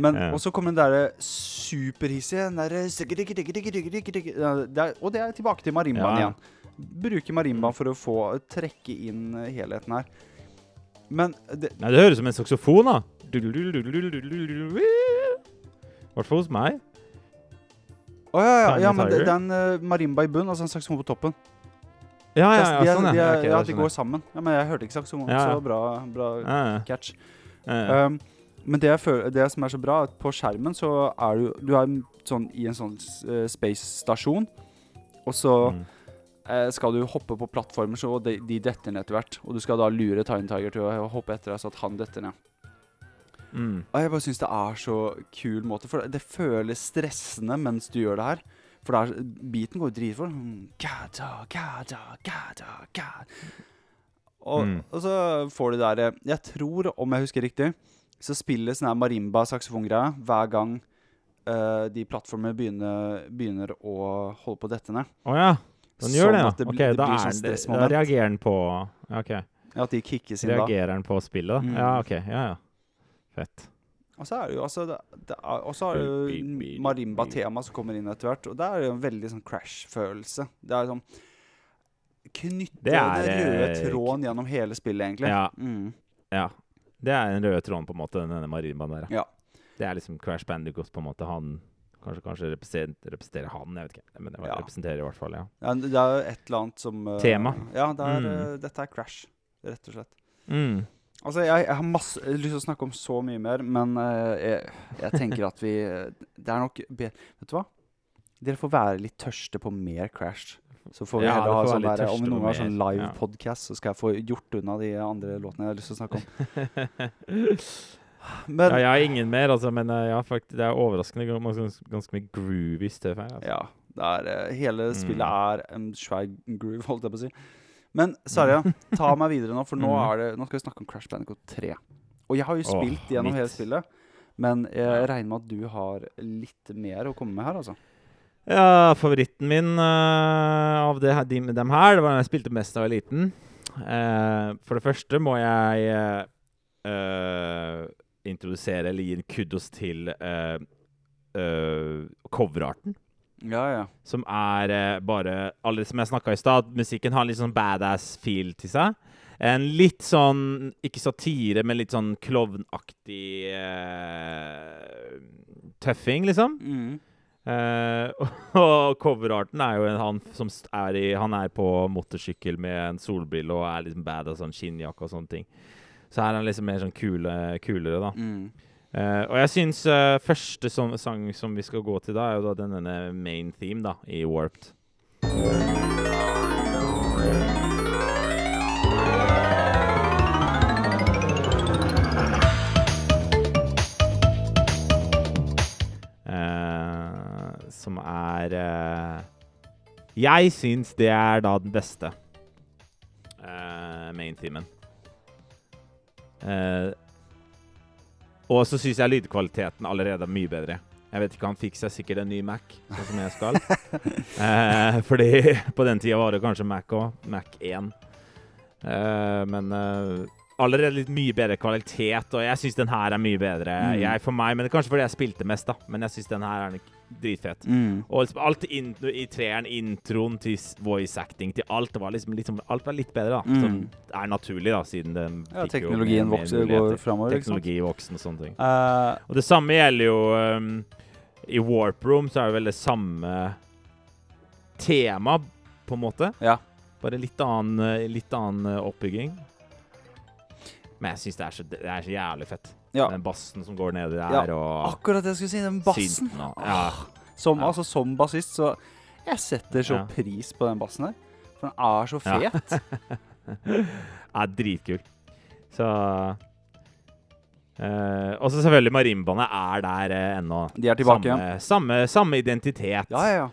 men Ja. Og så kommer den derre superhissige den derre er- Og det er tilbake til marimbaen Ja. igjen. Bruke marimba for å få trekke inn eh, helheten her. Men det, Nei, det høres ut som en saksofon, da. I hvert fall hos meg. Å ja, ja, ja, men det, det er en uh, marimba i bunn, altså en saksofon på toppen. Ja, ja, ja, sånn, ja. Okay, ja, de går sammen. Ja, Men jeg hørte ikke saksofonen, Ja, så bra, bra catch. Um, men det, føler, det som er så bra, er at på skjermen så er du Du er sånn i en sånn uh, space-stasjon, og så Mm. Eh, skal du hoppe på plattformer, så de, de detter ned etter hvert. Og du skal da lure Tiny Tiger til å hoppe etter deg, så at han detter ned. Mm. Og jeg bare syns det er så kul måte, for det føles stressende mens du gjør det her. For det er, beaten går jo dritfort. Mm, gata, gata, gata, gata. Og, Mm. og så får du det derre Jeg tror, om jeg husker riktig, så spilles sånn her marimba-saksofongreia hver gang uh, de plattformene begynner, begynner å holde på å dette ned. Oh, ja. Den gjør Sånn det, ja. det blir- det da, blir er sånn da reagerer den på ja, OK. Ja, At de kickes inn da. Reagerer den på spillet. Mm. Ja, OK. Ja, ja. Fett. Og så er det jo altså det, det er, Og så er det jo marimba-tema som kommer inn etter hvert. Og det er jo en veldig sånn crash-følelse. Det er sånn Knytte den røde eh, tråden gjennom hele spillet, egentlig. Ja. Mm. Ja. Det er den røde tråden, på en måte, denne marimbaen der. Ja. Det er liksom Crash Bandicoot, på en måte. Han Kanskje, kanskje representerer han, jeg vet ikke. Men det Ja. representerer i hvert fall, ja. ja. Det er et eller annet som uh, Tema. Ja, det er, Mm. uh, dette er crash, rett og slett. Mm. Altså, jeg, jeg har masse lyst til å snakke om så mye mer, men uh, jeg, jeg tenker at vi Det er nok Vet du hva? Dere får være litt tørste på mer Crash. Så får vi Ja, heller ha sånn der, Om vi noen har sånn live ja. podcast, så skal jeg få gjort unna de andre låtene jeg har lyst til å snakke om. Men Ja, jeg har ingen mer, altså, men eh, ja, faktisk, det er overraskende ganske, ganske mye groovy støv her. Altså. Ja. Det er, hele hele Mm. spillet er en svær groove, holdt jeg på å si. Men Sarja, ta meg videre nå, for nå, Mm. det, nå skal vi snakke om Crash Bandicoot 3. Og jeg har jo spilt gjennom hele spillet, men jeg regner med at du har litt mer å komme med her, altså. Ja, favoritten min uh, av det, de, dem her, det var den jeg spilte mest da jeg var liten. Uh, for det første må jeg eh, eh, introdusere eller gi en kudos til uh, coverarten. Ja, ja. Som er eh, bare Alle som jeg snakka i stad, musikken har litt sånn badass feel til seg. En litt sånn Ikke satire, men litt sånn klovnaktig uh, tøffing, liksom. Mm. Uh, og coverarten er jo en, han som er i Han er på motorsykkel med en solbrille og er liksom badass sånn skinnjakke og sånne ting. Så her er han liksom mer sånn kule, kulere, da. Mm. Uh, og jeg syns uh, første som, sang som vi skal gå til da, er jo da denne main theme da, i Warped. Eh, som er Jeg syns det er da den beste main themen. Eh, og så syns jeg lydkvaliteten allerede er mye bedre. Jeg vet ikke, Han fikk seg sikkert en ny Mac, sånn som jeg skal. eh, fordi på den tida var det kanskje Mac òg. Mac 1. Eh, men eh, allerede litt mye bedre kvalitet, og jeg syns den her er mye bedre. Mm. Jeg for meg, men det er Kanskje fordi jeg spilte mest, da. Men jeg syns den her er dritfet. Mm. Og liksom alt in i treeren, introen til voice acting, til alt, var liksom, liksom Alt var litt bedre, da. Mm. Som er naturlig, da, siden den Ja, jo teknologien vokser, går framover. Teknologi voksen og sånne ting. Uh. Og det samme gjelder jo um, I Warp Room så er det vel det samme tema, på en måte. Ja. Bare litt annen, litt annen eh, oppbygging. Men jeg syns det, det er så jævlig fett. ja. Den bassen som går nedi der, Ja, og Akkurat det jeg skulle si. Den bassen. og Ja. Som, Ja. altså, som bassist, så Jeg setter så Ja. pris på den bassen her. For den er så Ja. fet. er dritkul. Så Uh, og så selvfølgelig marimbaene er der uh, ennå. De er tilbake samme, igjen. Samme, samme identitet. Ja, ja,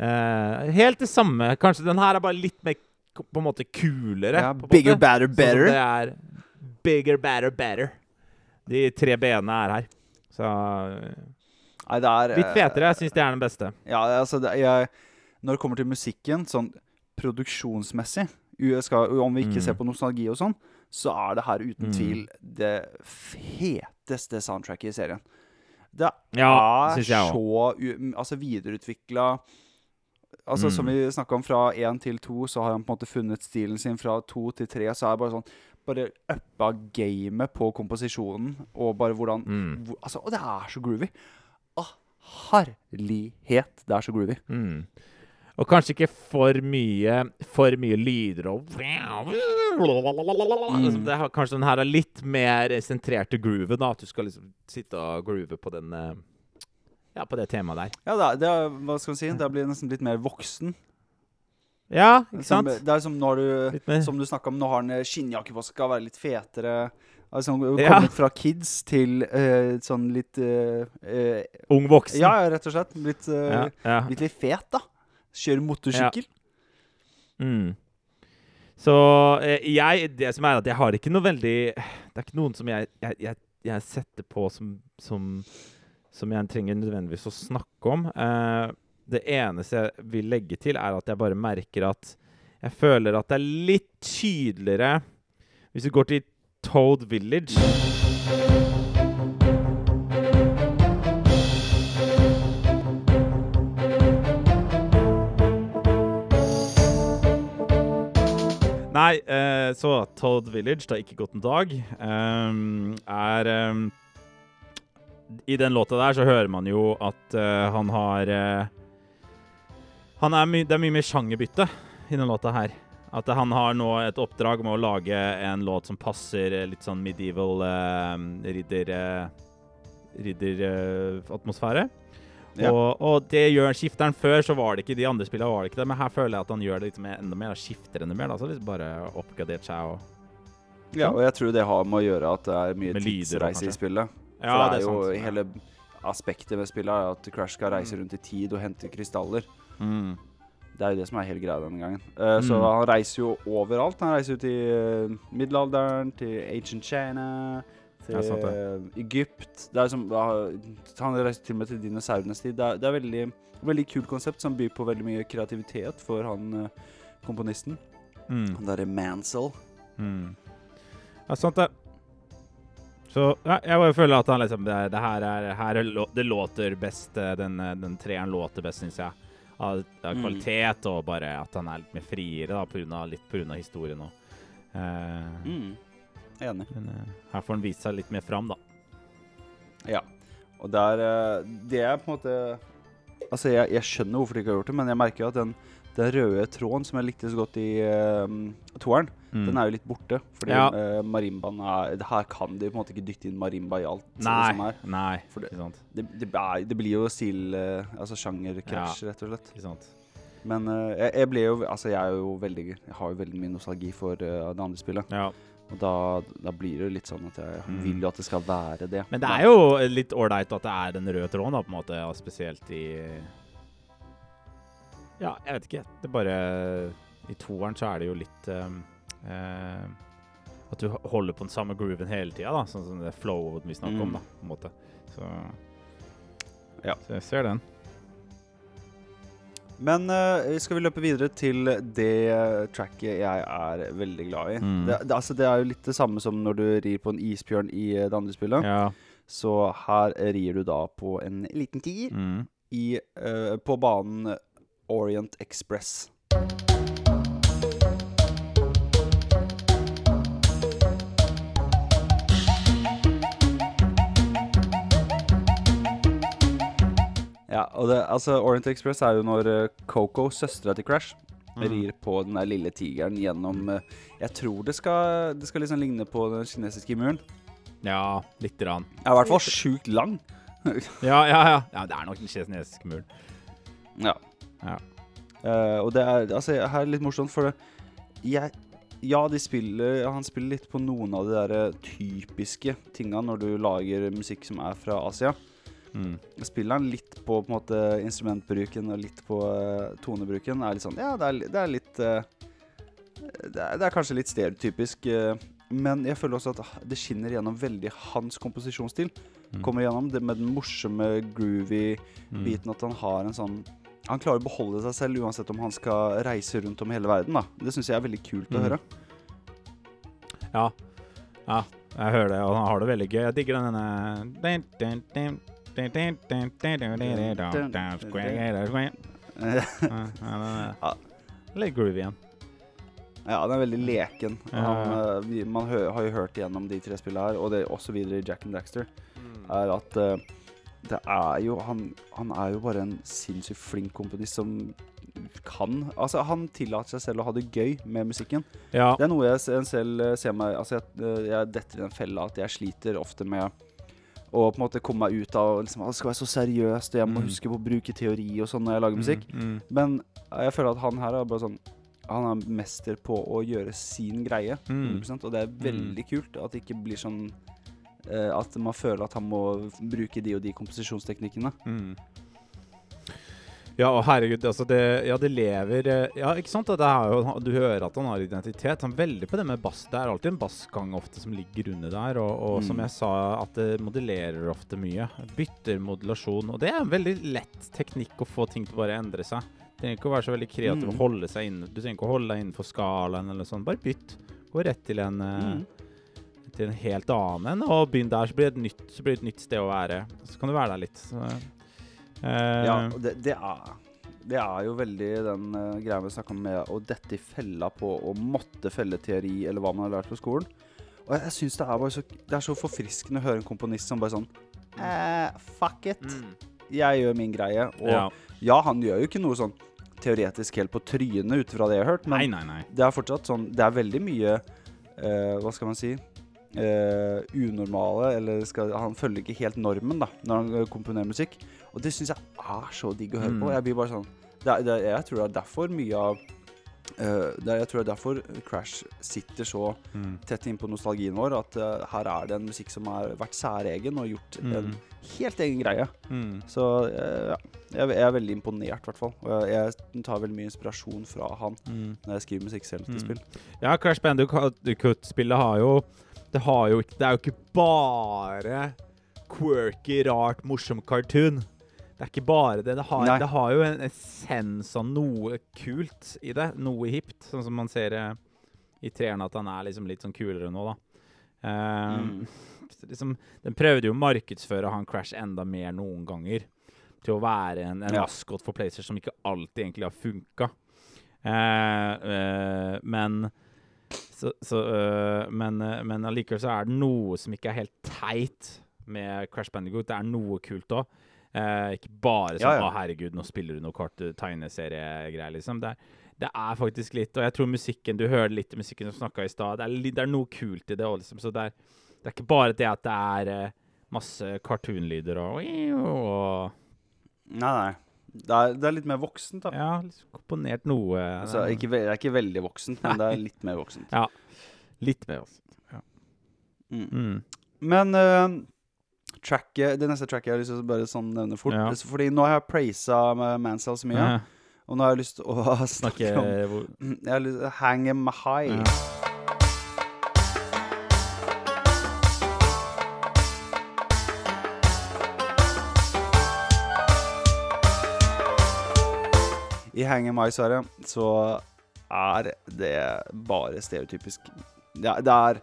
ja. Uh, helt det samme. Kanskje den her er bare litt mer på en måte kulere. ja bigger, badder, better. Så det er bigger, better, better. De tre b-ene er her. Så Nei, det er Litt fetere. Jeg syns det er den beste. Ja, altså det, jeg, Når det kommer til musikken, sånn produksjonsmessig skal, Om vi ikke Mm. ser på nostalgi og sånn, så er det her uten Mm. tvil det feteste soundtracket i serien. Det Ja, er så altså videreutvikla Altså Mm. Som vi snakka om, fra én til to, så har han på en måte funnet stilen sin. Fra to til tre så er det bare sånn Bare uppa gamet på komposisjonen, og bare hvordan Mm. hvor, altså, Og det er så groovy. Å, herlighet, det er så groovy. Mm. Og kanskje ikke for mye For mye lyder og Mm. det har, Kanskje den her er litt mer sentrert til grooven. da At du skal liksom sitte og groove på den eh, Ja, på det temaet der. Ja, det er, det er, hva skal man si, det blir nesten litt mer voksen. Ja, ikke Som, sant? det er som når du Litt Som du snakka om, nå har han eh, skinnjakke på, skal være litt fetere. Altså, kommet Ja. fra kids til uh, sånn litt uh, uh, ung voksen. Ja, rett og slett. Blitt, eh, ja, ja. litt fet, da. Kjører motorsykkel. Mm. Så jeg Det som er at jeg har ikke noe veldig Det er ikke noen som jeg, jeg, jeg, jeg setter på som, som Som jeg trenger nødvendigvis å snakke om. Eh, det eneste jeg vil legge til, er at jeg bare merker at jeg føler at det er litt tydeligere Hvis vi går til Toad Village. Nei, eh, så Toad Village, det har ikke gått en dag, ehm, er ehm, I den låta der så hører man jo at eh, han har han er my Det er mye mer sjangerbytte i denne låta her. At han har nå et oppdrag med å lage en låt som passer litt sånn medieval uh, ridder... uh, ridderatmosfære. Ja. Og, og det gjør skifteren før, så var det ikke de andre spillene var det ikke det. Men her føler jeg at han gjør det liksom enda mer. Skifter enda mer. Da. Så liksom bare oppgradert seg og Ja, og jeg tror det har med å gjøre at det er mye Med lyder, tidsreise i spillet. Ja, For det er, jo sant. Mm. hele aspektet ved spillet er at Crash skal reise rundt i tid og hente krystaller. Mm. Det er jo det som er hele greia denne gangen. Så Mm. han reiser jo overalt. Han reiser jo til eh, middelalderen, til ancient China, til Ja, sant eh, Egypt. Det er som, ja, han reiser til og med til dinosaurenes tid. Det er, det er veldig, veldig kult konsept som byr på veldig mye kreativitet for han komponisten. Mm. Han derre Mansell. Mm. Ja, sant det. Så ja, jeg bare føler at han liksom Det, det her er, her er Det låter best. Den, den treeren låter best, syns jeg. Av, av Mm. kvalitet og bare at han er litt mer friere, da, på grunn av, litt pga. historien òg. Uh, Mm. Enig. Men uh, her får han vist seg litt mer fram, da. Ja. Og der uh, Det er på en måte Altså, jeg, jeg skjønner hvorfor de ikke har gjort det, men jeg merker jo at den, den røde tråden som jeg likte så godt i toeren, Mm. den er jo litt borte. Fordi Ja. uh, marimbaen er Her kan de på en måte ikke dytte inn marimba i alt Nei. som. Nei, det-. Det, det, er, det blir jo stil Uh, Altså sjangerkrasj, rett og slett. Ikke sant. Men uh, jeg, jeg ble jo Altså, jeg er jo veldig Jeg har jo veldig mye nostalgi for eh, det andre spillet. Ja. Og da, da blir det litt sånn at jeg Mm. vil jo at det skal være det. Men det er jo litt ålreit at det er den røde tråden, da, på en måte, Ja, spesielt i Ja, jeg vet ikke. Det er bare I toeren så er det jo litt um, eh, At du holder på den samme grooven hele tida, da. Sånn som det flowet vi snakker om, Mm. da. på en måte. Så Ja. Så jeg ser den. Men uh, skal vi løpe videre til det eh, tracket jeg er veldig glad i. Mm. Det, det, altså, det er jo litt det samme som når du rir på en isbjørn i eh, det andre spillet. Ja. Så her rir du da på en liten tier Mm. i, eh, på banen Orient Express. Ja, og det, altså Orient Express er jo når eh, Coco, søstera til Crash, Mm. rir på den der lille tigeren gjennom eh, Jeg tror det skal, det skal liksom ligne på den kinesiske muren. ja, lite grann. Ja, i hvert fall sjukt lang. Ja, ja, ja. ja det er nok den kinesiske muren. Ja. Ja. Uh, og det er altså, her er litt morsomt, for jeg Ja, de spiller, han spiller litt på noen av de der typiske tinga når du lager musikk som er fra Asia. Mm. Spiller han litt på, på måte, instrumentbruken og litt på uh, tonebruken. Er litt sånn, ja, det er, det er litt uh, det, er, det, er, kanskje litt stereotypisk. Uh, men jeg føler også at det skinner gjennom veldig hans komposisjonsstil. Mm. Kommer gjennom det med den morsomme, groovy mm. biten at han har en sånn han klarer å beholde seg selv uansett om han skal reise rundt om hele verden. da. Det syns jeg er veldig kult å Mm. høre. Ja. ja, jeg hører det, og han har det veldig gøy. Jeg digger den denne Ja. Litt groovy igjen. Ja, den er veldig leken. Han, eh, man hø har jo hørt gjennom de tre spillene her, og det er også videre i Jack and Daxter, er at uh, det er jo han, han er jo bare en sinnssykt flink komponist som kan Altså, han tillater seg selv å ha det gøy med musikken. Ja. Det er noe jeg selv eh, ser meg Altså, jeg, eh, jeg detter i den fella at jeg sliter ofte med å på en måte komme meg ut av liksom, «Å, Det skal være så seriøst, og jeg må Mm. huske på å bruke teori og sånn når jeg lager musikk. Mm, mm. Men jeg føler at han her er bare sånn Han er mester på å gjøre sin greie. Mm. Og det er veldig kult at det ikke blir sånn eh, At man føler at han må bruke de og de komposisjonsteknikkene. Mm. Ja, og herregud, altså det Ja, det lever eh, Ja, ikke sant? Det er jo, du hører at han har identitet. Han er veldig på det med bass. Det er alltid en bassgang ofte som ligger under der, og, og som Mm. jeg sa, at det modellerer ofte mye. Bytter modulasjon. Og det er en veldig lett teknikk å få ting til å bare endre seg. Du trenger ikke å være så veldig kreativ og Mm. holde seg inne. Du trenger ikke å holde deg innenfor skalaen eller sånn. Bare bytt. Gå rett til en eh, Mm. til en helt annen en, og begynn der, så blir det et nytt, så blir det et nytt sted å være. Så kan du være der litt. Så, Ja, det, det, er, det er jo veldig den uh, greia vi snakka om med å dette i fella på å måtte felle teori, eller hva man har lært på skolen. Og jeg, jeg syns det så Det er så forfriskende å høre en komponist som bare sånn eh, Fuck it. Jeg gjør min greie. Og ja. Mm. ja. han gjør jo ikke noe sånn teoretisk helt på trynet ut fra det jeg har hørt, men Nei, nei, nei. det er fortsatt sånn Det er veldig mye eh, Hva skal man si eh, Unormale, eller skal, Han følger ikke helt normen da når han eh, komponerer musikk. Og det syns jeg er så digg å høre Mm. på. Jeg blir bare sånn det, er- det, er- Jeg tror det er derfor mye av Uh, det Jeg tror det er derfor Crash sitter så Mm. tett inn på nostalgien vår. At uh, her er det en musikk som har vært særegen og gjort Mm. en helt egen greie. Mm. Så uh, ja, jeg, jeg er veldig imponert, i hvert fall. Jeg, tar veldig mye inspirasjon fra han Mm. når jeg skriver musikk selv til Mm. spill. Ja, Crash Bandicoot-spillet har jo Det har jo Det er jo ikke bare quirky, rart, morsom cartoon. Det er ikke bare det. Det har, det har jo en essens av noe kult i det. Noe hipt. Sånn som man ser eh, i treeren, at han er liksom litt sånn kulere nå, da. Eh, Mm. liksom, den prøvde jo å markedsføre han Crash enda mer noen ganger. Til å være en, en Ja. maskot for PlayStation som ikke alltid egentlig har funka. Uh, uh, men så, så, eh, men, eh, men allikevel så er det noe som ikke er helt teit med Crash Bandicoot. Det er noe kult òg. Eh, ikke bare sånn Ja, ja. 'Å, herregud, nå spiller du noe kort tegneseriegreier', liksom. Det er, det er faktisk litt Og jeg tror musikken Du hører litt musikken som snakka i stad. Det, det er noe kult i det òg, liksom. Så det er, det er ikke bare det at det er eh, masse cartoonlyder og, og Nei, nei. Det er, det er litt mer voksent, da. Ja, liksom komponert noe Altså, ikke, det er ikke veldig voksent, men det er litt mer voksent. ja. Litt mer, altså. Mm. Mm. Men eh, tracket, det neste tracket jeg har lyst til å bare sånn nevne fort. Ja. Fordi nå har jeg praisa Mansell så mye, Ja, og nå har jeg lyst til å snakke om Jeg har lyst til å hang em high. Ja. I Hang em high, Sverre, så er det bare stereotypisk. Det, er- det er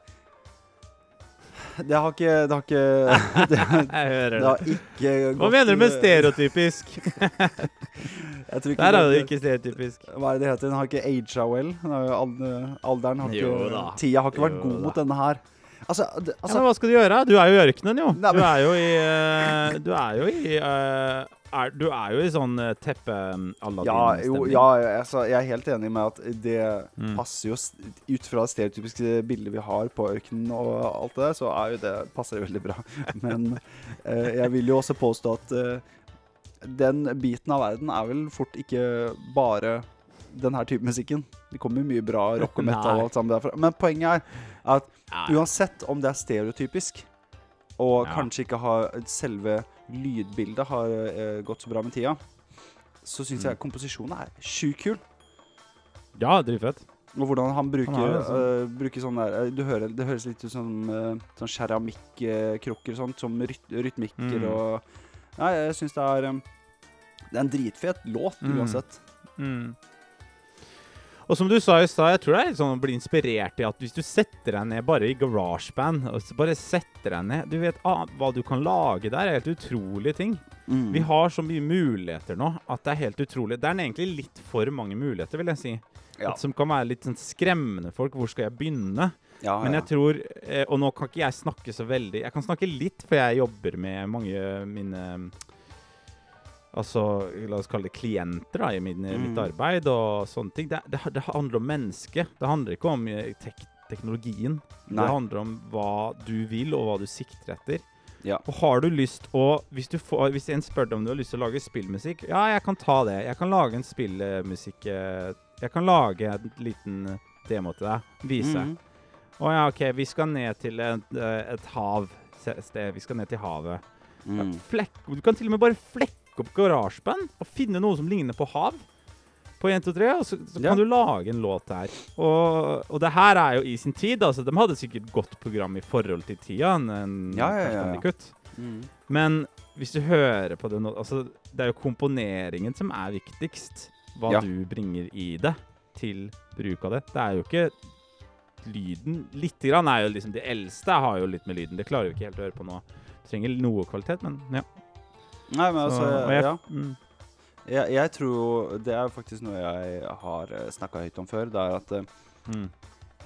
Det har ikke Det har ikke Det, Jeg hører det det. har ikke Hva mener du med stereotypisk? Jeg tror ikke Der er det ikke stereotypisk. Hva er det det heter? Den har ikke aga well. Den har jo ald- Alderen har ikke Jo da. Tida har ikke vært Jo god da. mot denne her. Altså, det, Ja, altså men hva skal du gjøre? Du er jo i ørkenen, jo. Nei, Du er jo i eh, Du er jo i eh, er, Du er jo i sånn uh, teppe ja, jo, ja, altså, jeg er helt enig med at det Mm. passer jo Ut fra det stereotypiske bildet vi har på ørkenen og alt det der, så er jo det passer det veldig bra. Men eh, jeg vil jo også påstå at eh, den biten av verden er vel fort ikke bare denne type musikken. Det kommer mye bra rock og metal og alt sammen derfra. Men poenget er at uansett om det er stereotypisk, og Ja. kanskje ikke har selve lydbildet har uh, gått så bra med tida, så syns Mm. jeg komposisjonen er sjukt kul. Ja, dritfett. Og hvordan han bruker, Han det, sånn. Uh, bruker sånn der du hører, Det høres litt ut som uh, sånn keramikkrukker og sånt, som ryt rytmikker Mm. og Nei, jeg syns det er um, Det er en dritfet låt Mm. uansett. Mm. Og som du sa i stad, jeg tror det er litt sånn å bli inspirert i at hvis du setter deg ned bare i garasjeband, bare setter deg ned Du vet ah, hva du kan lage der, er helt utrolige ting. Mm. Vi har så mye muligheter nå at det er helt utrolig. Det er egentlig litt for mange muligheter, vil jeg si. ja. At som kan være litt sånn skremmende folk. Hvor skal jeg begynne? ja, Men jeg tror eh, Og nå kan ikke jeg snakke så veldig Jeg kan snakke litt, for jeg jobber med mange mine Altså, la oss kalle det klienter da, i min, mitt Mm. arbeid og sånne ting. Det, det, det handler om mennesket. Det handler ikke om eh, tek teknologien. Nei. Det handler om hva du vil, og hva du sikter etter. Ja. Og har du lyst å hvis, du får, hvis en spør deg om du har lyst til å lage spillmusikk, ja, jeg kan ta det. Jeg kan lage en spillmusikk eh, Jeg kan lage en liten demo til deg. Vise. Mm. Å ja, OK. Vi skal ned til et, eh, et hav sted. Vi skal ned til havet. Mm. Flekk, du kan til og med bare flekke opp garasjeband og finne noe som ligner på hav. På 1, 2, 3, og så, så Ja. kan du lage en låt der. Og, og det her er jo i sin tid. altså De hadde sikkert godt program i forhold til tida. En, Ja, ja. Mm. Men hvis du hører på det nå altså, Det er jo komponeringen som er viktigst. Hva du bringer i det til bruk av det. Det er jo ikke lyden. Lite grann er jo liksom De eldste har jo litt med lyden. Det klarer vi ikke helt å høre på nå. Trenger noe kvalitet, men ja. Nei, men altså Så- jeg- ja. mm, jeg, jeg tror Det er faktisk noe jeg har snakka høyt om før. Det er at eh, mm,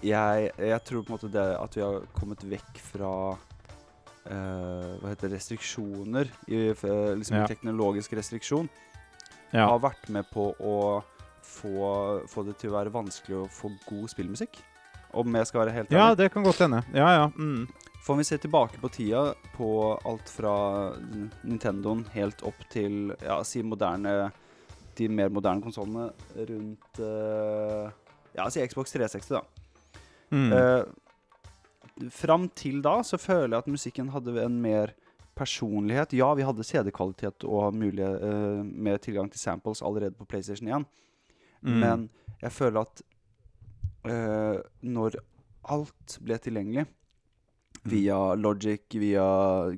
jeg, jeg tror på en måte det at vi har kommet vekk fra uh, Hva heter det, restriksjoner, i, eh, liksom Ja. teknologisk restriksjon, ja. har vært med på å få, få det til å være vanskelig å få god spillmusikk. Om jeg skal være helt ja, det kan godt hende. Ja, ja. Mm. Om vi ser tilbake på tida, på alt fra Nintendoen helt opp til ja, si moderne De mer moderne konsollene rundt uh, Ja, si Xbox 360, da. Mm. Uh, fram til da så føler jeg at musikken hadde en mer personlighet. Ja, vi hadde CD-kvalitet og mulighet uh, med tilgang til samples allerede på PlayStation 1, Mm. men jeg føler at eh, når alt ble tilgjengelig via Logic, via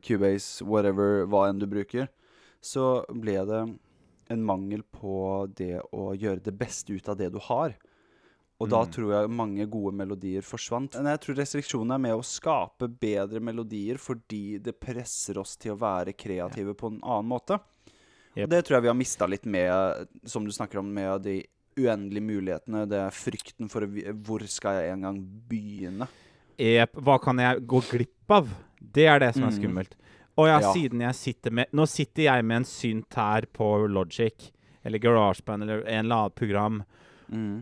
Cubase, whatever, hva enn du bruker, så ble det en mangel på det å gjøre det beste ut av det du har. Og da Mm. tror jeg mange gode melodier forsvant. Men jeg tror restriksjonene er med å skape bedre melodier fordi det presser oss til å være kreative på en annen måte. Yep. Og det tror jeg vi har mista litt med, som du snakker om, med de uendelige mulighetene. Det er frykten for å hvor skal jeg en gang begynne. Ep, hva kan jeg gå glipp av? Det er det som er Mm. skummelt. Og ja, Ja. siden jeg sitter med Nå sitter jeg med en synt her på Logic, eller GarageBand, eller en eller annen program.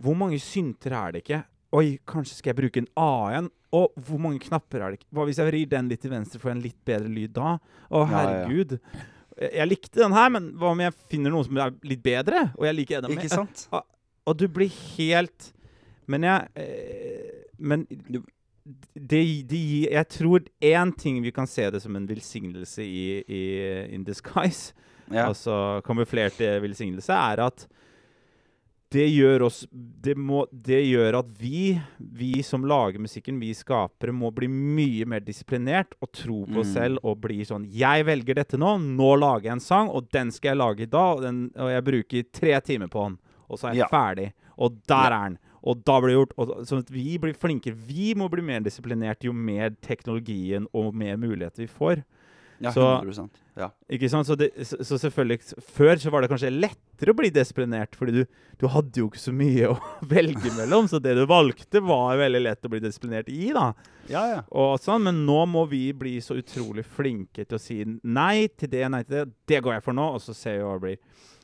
Hvor mange synter er det ikke? Oi, kanskje skal jeg bruke en A1? Og hvor mange knapper er det ikke? Hva hvis jeg vrir den litt til venstre, får jeg en litt bedre lyd da? Å, herregud. ja. Jeg likte den her, men hva om jeg finner noe som er litt bedre? Og jeg liker den Ikke mer? sant? Og du blir helt Men jeg eh, Men Du- det, det Jeg tror én ting vi kan se det som en velsignelse i, i In Disguise, Ja. altså kamuflert eh, velsignelse, er at det gjør oss det, må, det gjør at vi, vi som lager musikken, vi skapere, må bli mye mer disiplinert og tro på oss Mm. selv og bli sånn Jeg velger dette nå. Nå lager jeg en sang, og den skal jeg lage i dag. Og, den, og jeg bruker tre timer på den, og så er jeg Ja. ferdig. Og der er den. Og da blir det gjort. Og, sånn at vi blir flinkere. Vi må bli mer disiplinert jo mer teknologien og mer muligheter vi får. ja, så- 100 Ja. Ikke sant? Så, det, så, så selvfølgelig Før så var det kanskje lettere å bli disiplinert, fordi du, du hadde jo ikke så mye å velge mellom. Så det du valgte, var veldig lett å bli disiplinert i, da. ja, ja. Og sånn, Men nå må vi bli så utrolig flinke til å si nei til det, nei til det. Det går jeg for nå, og så ser vi hva det blir.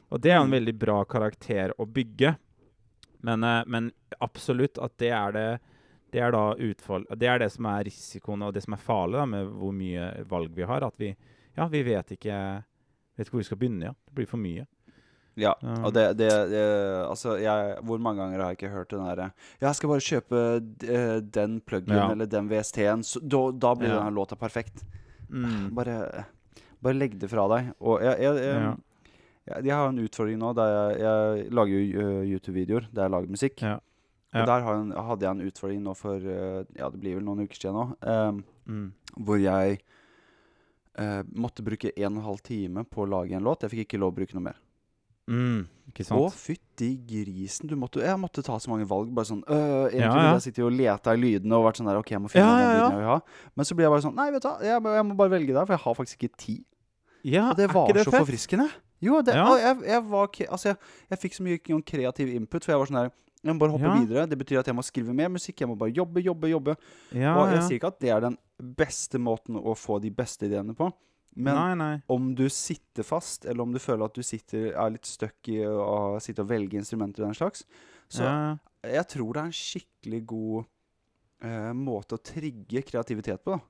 Og det er en Mm. veldig bra karakter å bygge. Men, eh, men absolutt at det er det det er utfall, det er det som er risikoen og det som er farlig da, med hvor mye valg vi har. At vi ja, vi vet ikke vet ikke hvor vi skal begynne. ja. Det blir for mye. Ja, og det, det, det, Altså, jeg, hvor mange ganger har jeg ikke hørt den derre 'Jeg skal bare kjøpe uh, den pluggen ja. eller den VST-en', da, da, blir ja. denne låta perfekt. Mm. Bare, bare legg det fra deg. Og jeg, jeg, jeg, ja. jeg har en utfordring nå. Der jeg, lager jo uh, YouTube-videoer der jeg lager musikk. Og der hadde jeg en utfordring nå for uh, Ja, det blir vel noen uker siden nå. Um, mm. Hvor jeg måtte bruke en og en halv time på å lage en låt. Jeg fikk ikke lov å bruke noe mer. Mm, ikke sant? Å, fytti grisen. Måtte, jeg måtte ta så mange valg. Bare sånn øh, Egentlig ja, ja. jeg sittet og leta i lydene og vært sånn der OK, jeg må finne ja, den lyden jeg vil ha. Men så blir jeg bare sånn Nei, vet du hva, jeg, jeg, må bare velge der, for jeg har faktisk ikke tid. Ja, og det var så fett? forfriskende. Jo, det, jeg, jeg, var Altså, jeg, jeg fikk så mye kreativ input, for jeg var sånn der jeg må bare hoppe ja. videre. Det betyr at jeg må skrive mer musikk. Jeg må bare jobbe, jobbe, jobbe. Ja, og jeg ja. sier ikke at det er den beste måten å få de beste ideene på. Men nei, nei. om du sitter fast, eller om du føler at du sitter, er litt stuck i å sitte og velge instrumenter og den slags, så ja. jeg tror det er en skikkelig god eh, måte å trigge kreativitet på. da.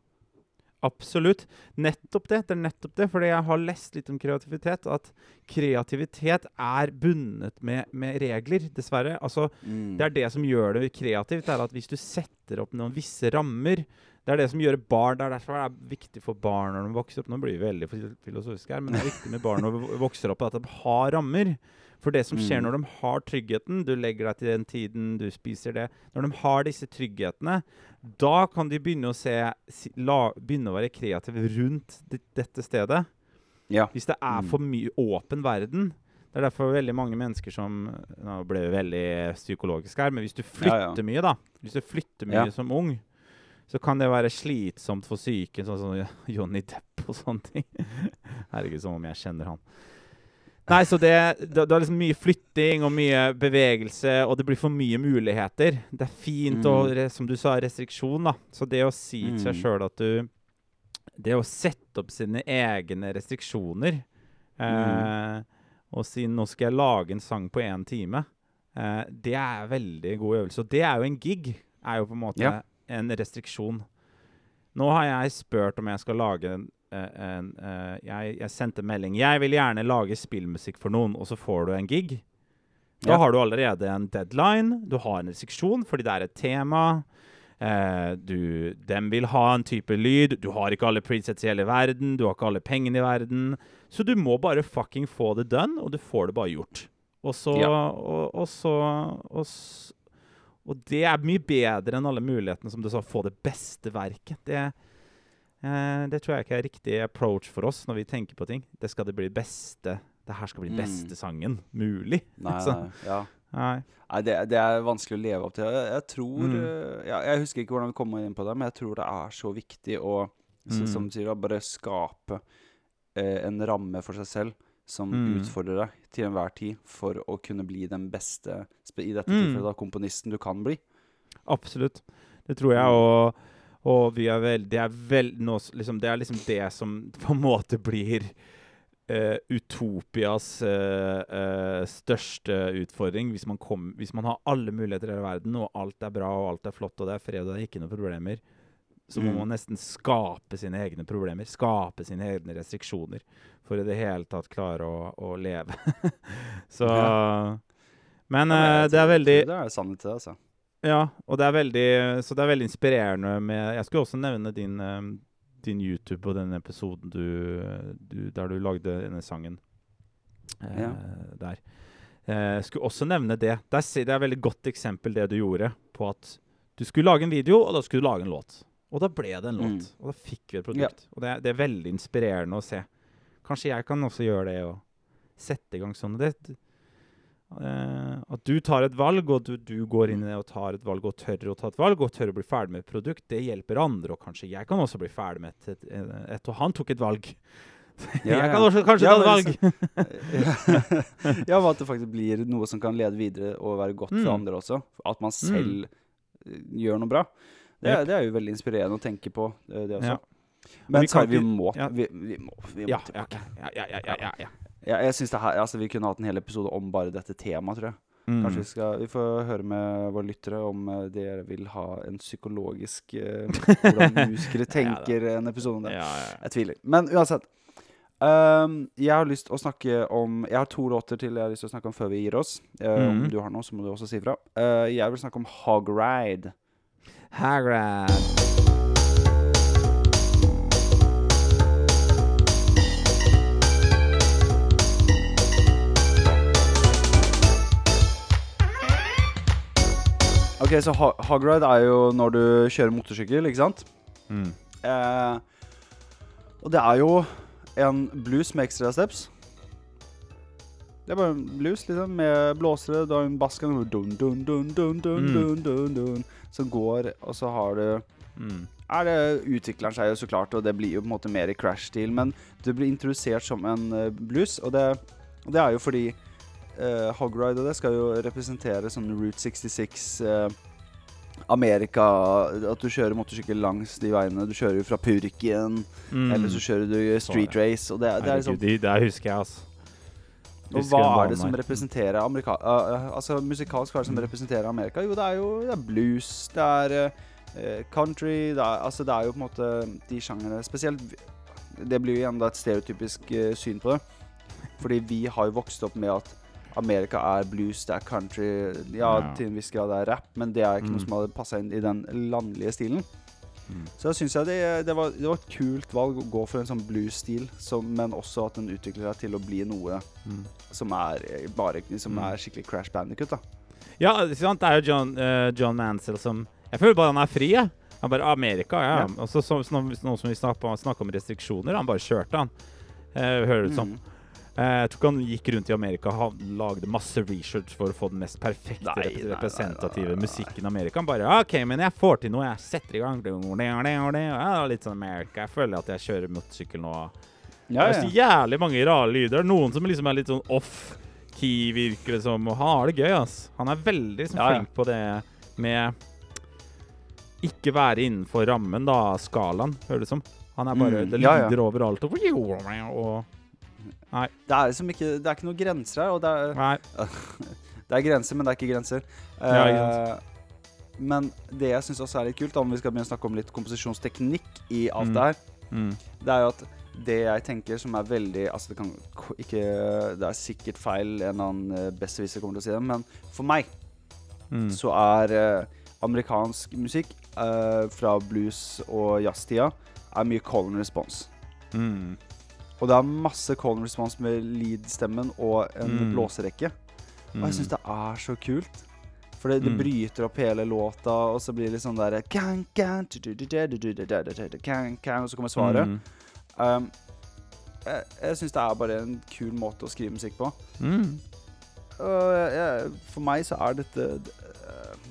Absolutt. Nettopp det. Det er nettopp det. Fordi jeg har lest litt om kreativitet. At kreativitet er bundet med, med regler, dessverre. Altså, mm. Det er det som gjør det kreativt. er at Hvis du setter opp noen visse rammer, det er det som gjør barn Det er derfor det er viktig for barn når de vokser opp Nå blir vi veldig filosofiske her, men det er viktig med barn når de vokser opp at de har rammer. For det som skjer mm. når de har tryggheten Du legger deg til den tiden, du spiser det Når de har disse trygghetene, da kan de begynne å se la, Begynne å være kreative rundt dette stedet. Ja. Hvis det er mm. for mye åpen verden. Det er derfor veldig mange mennesker som Nå ble det veldig psykologisk her, men hvis du flytter ja, ja. mye, da Hvis du flytter mye som ung, så kan det være slitsomt for psyken, sånn som Johnny Depp og sånne ting. Herregud, som om jeg kjenner han. Nei, så det, det, det, er liksom mye flytting og mye bevegelse, og det blir for mye muligheter. Det er fint mm. og, som du sa, restriksjon, da. Så det å si til seg mm. sjøl at du Det å sette opp sine egne restriksjoner eh, mm. og si 'nå skal jeg lage en sang på én time', eh, det er en veldig god øvelse. Og det er jo en gig. er jo på en måte ja en restriksjon. Nå har jeg spurt om jeg skal lage en, eh, en uh, jeg, jeg, sendte melding 'Jeg vil gjerne lage spillmusikk for noen', og så får du en gig. Da ja. har du allerede en deadline, du har en restriksjon fordi det er et tema. Uh, du, dem vil ha en type lyd. Du har ikke alle presets i hele verden. Du har ikke alle pengene i verden. Så du må bare fucking få det done, og du får det bare gjort. Og så, ja. og, og, så, og, og det er mye bedre enn alle mulighetene som du sa, få det beste verket. Det, eh, det, tror jeg ikke er riktig approach for oss når vi tenker på ting. Det skal det bli beste Det her skal bli mm. beste mm. sangen mulig. Nei, nei, ja. nei. nei det, det, er vanskelig å leve opp til. Jeg, jeg tror mm. Eh, ja, Jeg husker ikke hvordan vi kom inn på det, men jeg tror det er så viktig å så, mm. som du sier, bare skape eh, en ramme for seg selv som mm. utfordrer deg til enhver tid for å kunne bli den beste, i dette mm. tilfellet da, komponisten du kan bli. Absolutt. Det tror jeg, og, og vi er vel, det, er vel nå, liksom, det er liksom det som på en måte blir uh, Utopias uh, uh, største utfordring. Hvis man, kom, hvis man, har alle muligheter i hele verden, og alt er bra og alt er flott, og det er fred og det er ikke noen problemer, så må mm. man nesten skape sine egne problemer. Skape sine egne restriksjoner for i det hele tatt klare å, å leve. så ja. Men ja, det er veldig Det er sannhet til, altså. Ja, og det er veldig Så det er veldig inspirerende med Jeg skulle også nevne din, uh, din YouTube og den episoden du, du, der du lagde denne sangen. Uh, ja. Der. Jeg skulle også nevne det. Det er, det er et veldig godt eksempel, det du gjorde, på at du skulle lage en video, og da skulle du lage en låt. Og da ble det en låt. Mm. Og da fikk vi et produkt. Ja. Og det, det, er veldig inspirerende å se. Kanskje jeg kan også gjøre det og sette i gang sånn. Det, uh, at du tar et valg, og du, du, går inn i det og tar et valg, og tør å ta et valg, og tør å bli ferdig med et produkt, det hjelper andre. Og kanskje jeg kan også bli ferdig med et, et, et, et og han tok et valg. Ja, jeg kan også kanskje ja, ta et valg. ja, og at det faktisk blir noe som kan lede videre og være godt mm. for andre også. At man mm. selv mm. gjør noe bra. Det, er, det er jo veldig inspirerende å tenke på, eh, det også. Ja. Men vi, vi, må, ja. vi, vi, må, vi må ja, tilbake. Ja, ja, ja, ja, ja. jeg synes det her, altså, Vi kunne hatt en hel episode om bare dette temaet, tror jeg. Mm. Kanskje vi skal Vi får høre med våre lyttere om uh, dere vil ha en psykologisk uh, Hvordan musikere tenker en episode om det. Jeg tviler. Men uansett. Um, jeg har lyst å snakke om Jeg har to låter til jeg har lyst til å snakke om før vi gir oss. Uh, Om Mhm. du har noe, så må du også si fra. Uh, jeg vil snakke om Hog Ride. Ok, så ho Hog Ride er jo når du kjører motorsykkel, ikke sant? Mm. Eh, og det er jo en blues med ekstra steps. Det er bare en blues liksom, med blåsere. Du har en bassgang dun, dun, dun, dun, dun, Mm. dun, dun, dun, som går, og så har du Mm. er det utvikler seg jo så klart, og det blir jo på en måte mer i crash-stil. Men du blir introdusert som en eh, blues, og det, og det er jo fordi uh, Hogride og det skal jo representere sånn Route 66 uh, Amerika At du kjører motorsykkel langs de veiene. Du kjører jo fra Purken, Mm. eller så kjører du street race. Og det, det er liksom det husker jeg, altså. Og hva er det som representerer Amerika... uh, uh, altså musikalsk, hva er det som representerer Amerika? Jo, det er jo det er blues, det er uh, country det er, Altså, det er jo på en måte de sjangerne Spesielt Det blir jo igjen da et stereotypisk uh, syn på det. Fordi vi har jo vokst opp med at Amerika er blues, det er country Ja, Ja. til en viss grad det er rap, men det er ikke noe Mm. som hadde passa inn i den landlige stilen. Mm. Så da syns det, det, var, det var et kult valg å gå for en sånn blues-stil, men også at den utvikler seg til å bli noe Mm. som er eh, bare Som Mm. er skikkelig Crash Bandicut. Ja, det er jo John, uh, John Mansell som Jeg føler bare han er fri, jeg. Han bare Amerika, ja. Ja. Og så så- så nå som vi snakka om restriksjoner, han bare kjørte, han. Uh, hører det ut som. Mm. Eh, jeg tror ikke han gikk rundt i Amerika og lagde masse research for å få den mest perfekte Nei, rep- nei, nei, representative nei, nei. musikken i Amerika. Han bare OK, men jeg får til noe. Jeg setter i gang. Litt sånn America. Jeg føler at jeg kjører motorsykkel nå. Ja, Det er så jævlig mange rare lyder. Noen som liksom er litt sånn off key, virker det som. Og han har det gøy, ass. Han er veldig liksom, Ja, ja. flink på det med ikke være innenfor rammen, da, skalaen, hører det som. Han er bare Mm, Det ja, ja. lyder overalt. Og, og Det er liksom ikke Det er ikke noen grenser her, og det er, Nei. det er grenser, men det er ikke grenser. Ja, ikke Eh, men det jeg syns også er litt kult, om vi skal begynne å snakke om litt komposisjonsteknikk i alt Mm. det her, Mm. det er jo at det jeg tenker som er veldig Altså, det kan ikke Det er sikkert feil, en eller annen eh, besserwisser kommer til å si det, men for meg Mm. så er eh, amerikansk musikk eh, fra blues og jazztida er mye call and response. Mm. Og det er masse call and response med lead-stemmen og en mm. blåserekke. Og jeg syns det er så kult. For det, det mm. bryter opp hele låta, og så blir det sånn derre Og så kommer svaret. Mm. Um, jeg jeg syns det er bare en kul måte å skrive musikk på. Mm. Jeg, for meg så er dette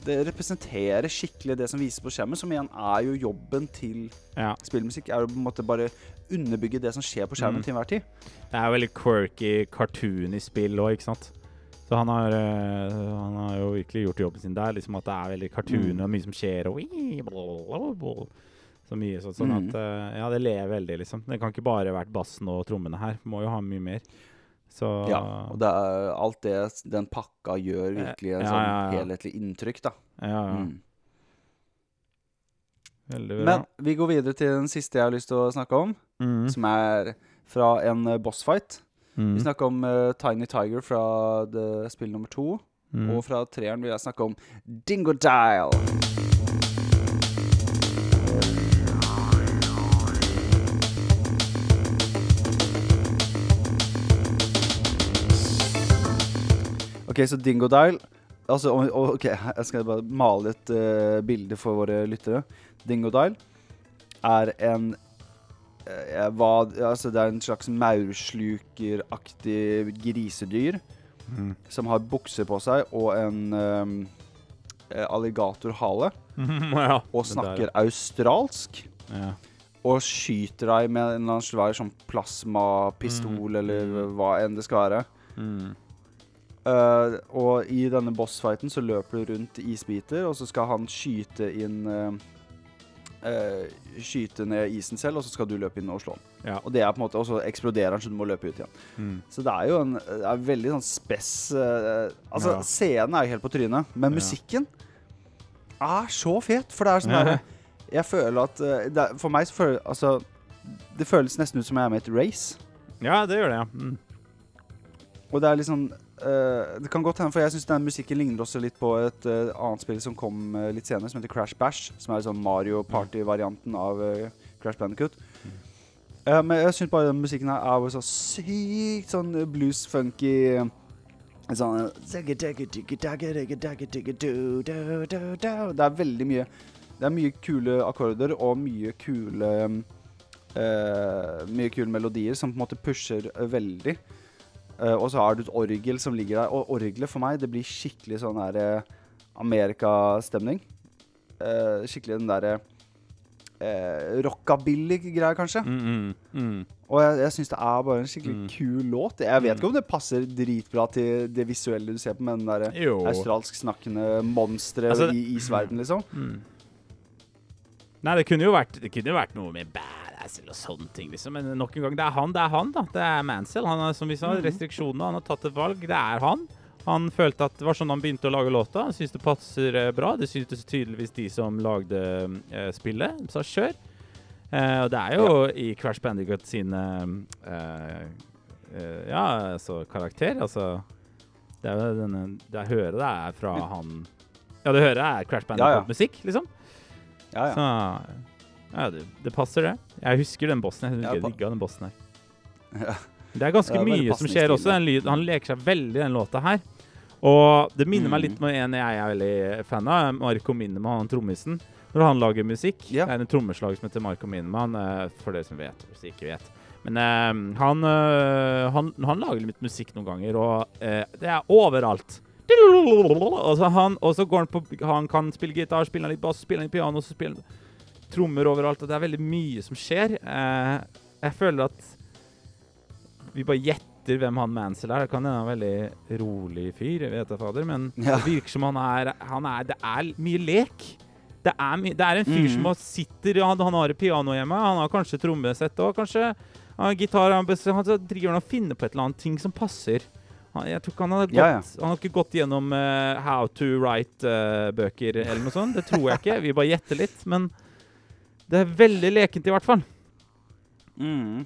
Det representerer skikkelig det som vises på skjermen, som igjen er jo jobben til ja. spillmusikk. Er å på en måte bare underbygge det som skjer på skjermen Mm. til enhver tid. Det er veldig quirky cartoon i spill òg, ikke sant? Så han har, eh, han har jo virkelig gjort jobben sin der. Liksom at det er veldig cartoon Mm. og mye som skjer, og. Så mye sånn, sånn Mm. at eh, Ja, det lever veldig, liksom. Det kan ikke bare vært bassen og trommene her. Må jo ha mye mer. Så Ja, og det er alt det den pakka gjør virkelig en Ja, sånn ja, ja. helhetlig inntrykk, da. ja, ja. Mm. Veldig bra. Men vi går videre til den siste jeg har lyst til å snakke om, mm. som er fra en eh, bossfight. Mm. Vi snakker om uh, Tiny Tiger fra det, spill nummer to. Mm. Og fra treeren vil jeg snakke om Dingo Dial. Ok, så Dingo Dial Altså, ok, jeg skal bare male et uh, bilde for våre lyttere. Dingo Dial er en eh, hva, altså Det er en slags maurslukeraktig grisedyr Mm. som har bukser på seg og en um, alligatorhale. ja. Og snakker australsk. Ja. Og skyter deg med en eller annen svær sånn plasmapistol, mm. eller Mhm. hva enn det skal være. Mm. Eh, og i denne bossfighten så løper du rundt isbiter, og så skal han skyte inn eh, eh, Skyte ned isen selv, og så skal du løpe inn og slå den. Ja. Og det er på en måte Og så eksploderer den, så du må løpe ut igjen. Mm. Så det er jo en det er veldig sånn spess eh, Altså, Ja. scenen er jo helt på trynet, men Ja. musikken er så fet. For det er sånn der Jeg føler at eh, det er, For meg så føler Altså Det føles nesten ut som jeg er med i et race. Ja, det gjør det, ja. Mm. Og det er liksom uh, Det kan godt hende, for jeg syns den musikken ligner også litt på et uh, annet spill som kom uh, litt senere, som heter Crash Bash. Som er sånn Mario Party-varianten av Crash Bandicoot. men jeg syns bare den musikken her er så sykt sånn blues-funky Sånn Det er veldig mye Det er mye kule akkorder og mye kule Mye kule melodier som på en måte pusher veldig. Uh, og så har du et orgel som ligger der. Og orgelet for meg, det blir skikkelig sånn der uh, Amerikastemning. Uh, skikkelig den derre uh, rockabilly-greia, kanskje. Mm, mm, mm. Og jeg, jeg syns det er bare en skikkelig mm. kul låt. Jeg vet ikke om det passer dritbra til det visuelle du ser på, med den derre australsk snakkende monsteret altså, i isverden, liksom. Mm. Nei, det kunne jo vært, det kunne jo vært noe med bad Mansell og sånne ting, liksom. Men nok en gang, det er han, det er han, da. Det er Mansell. Han har, som vi sa, mhm. restriksjonene. Han har tatt et valg. Det er han. Han følte at det var sånn han begynte å lage låta. Han syntes det passer eh, bra. Det syntes tydeligvis de som lagde uh, spillet. sa kjør. Uh, og det er jo ja. i Crash Bandicoot sine uh, Ja, altså karakter. Altså Det er jo denne Det jeg hører det er fra han Ja, det hører jeg er Crash Bandicoot-musikk, liksom. Ja, ja. Så ja, det, det, passer, det. Jeg husker den bossen. Jeg husker, ja, digga den bossen her. Ja. Det er ganske mye som skjer også. Lyd, han leker seg veldig i den låta her. Og det minner mm. meg litt om en jeg er veldig fan av. Marco Minnemann, han trommisen. Når han lager musikk ja. Det er en trommeslag som heter Marco Minnemann, eh, for dere som vet, hvis ikke vet. Men uh, han, uh, han, han, lager litt musikk noen ganger, og uh, det er overalt. Og så, han, og så går han på Han kan spille gitar, spille litt bass, spille litt piano, så spiller han trommer overalt, og det er veldig mye som skjer. Eh, jeg føler at vi bare gjetter hvem han Mansell er. Det kan hende han er en veldig rolig fyr, jeg vet da fader, men ja. det virker som han er, han er Det er mye lek. Det er, det er en fyr mm. som sitter han, han har et piano hjemme, han har kanskje trommesett òg, kanskje. Han har gitar, han, han driver og finner på et eller annet ting som passer. Jeg tror ikke han hadde gått, ja, ja. Han har ikke gått gjennom uh, How to Write-bøker uh, eller noe sånt. Det tror jeg ikke. Vi bare gjetter litt. Men det er veldig lekent, i hvert fall. Mm.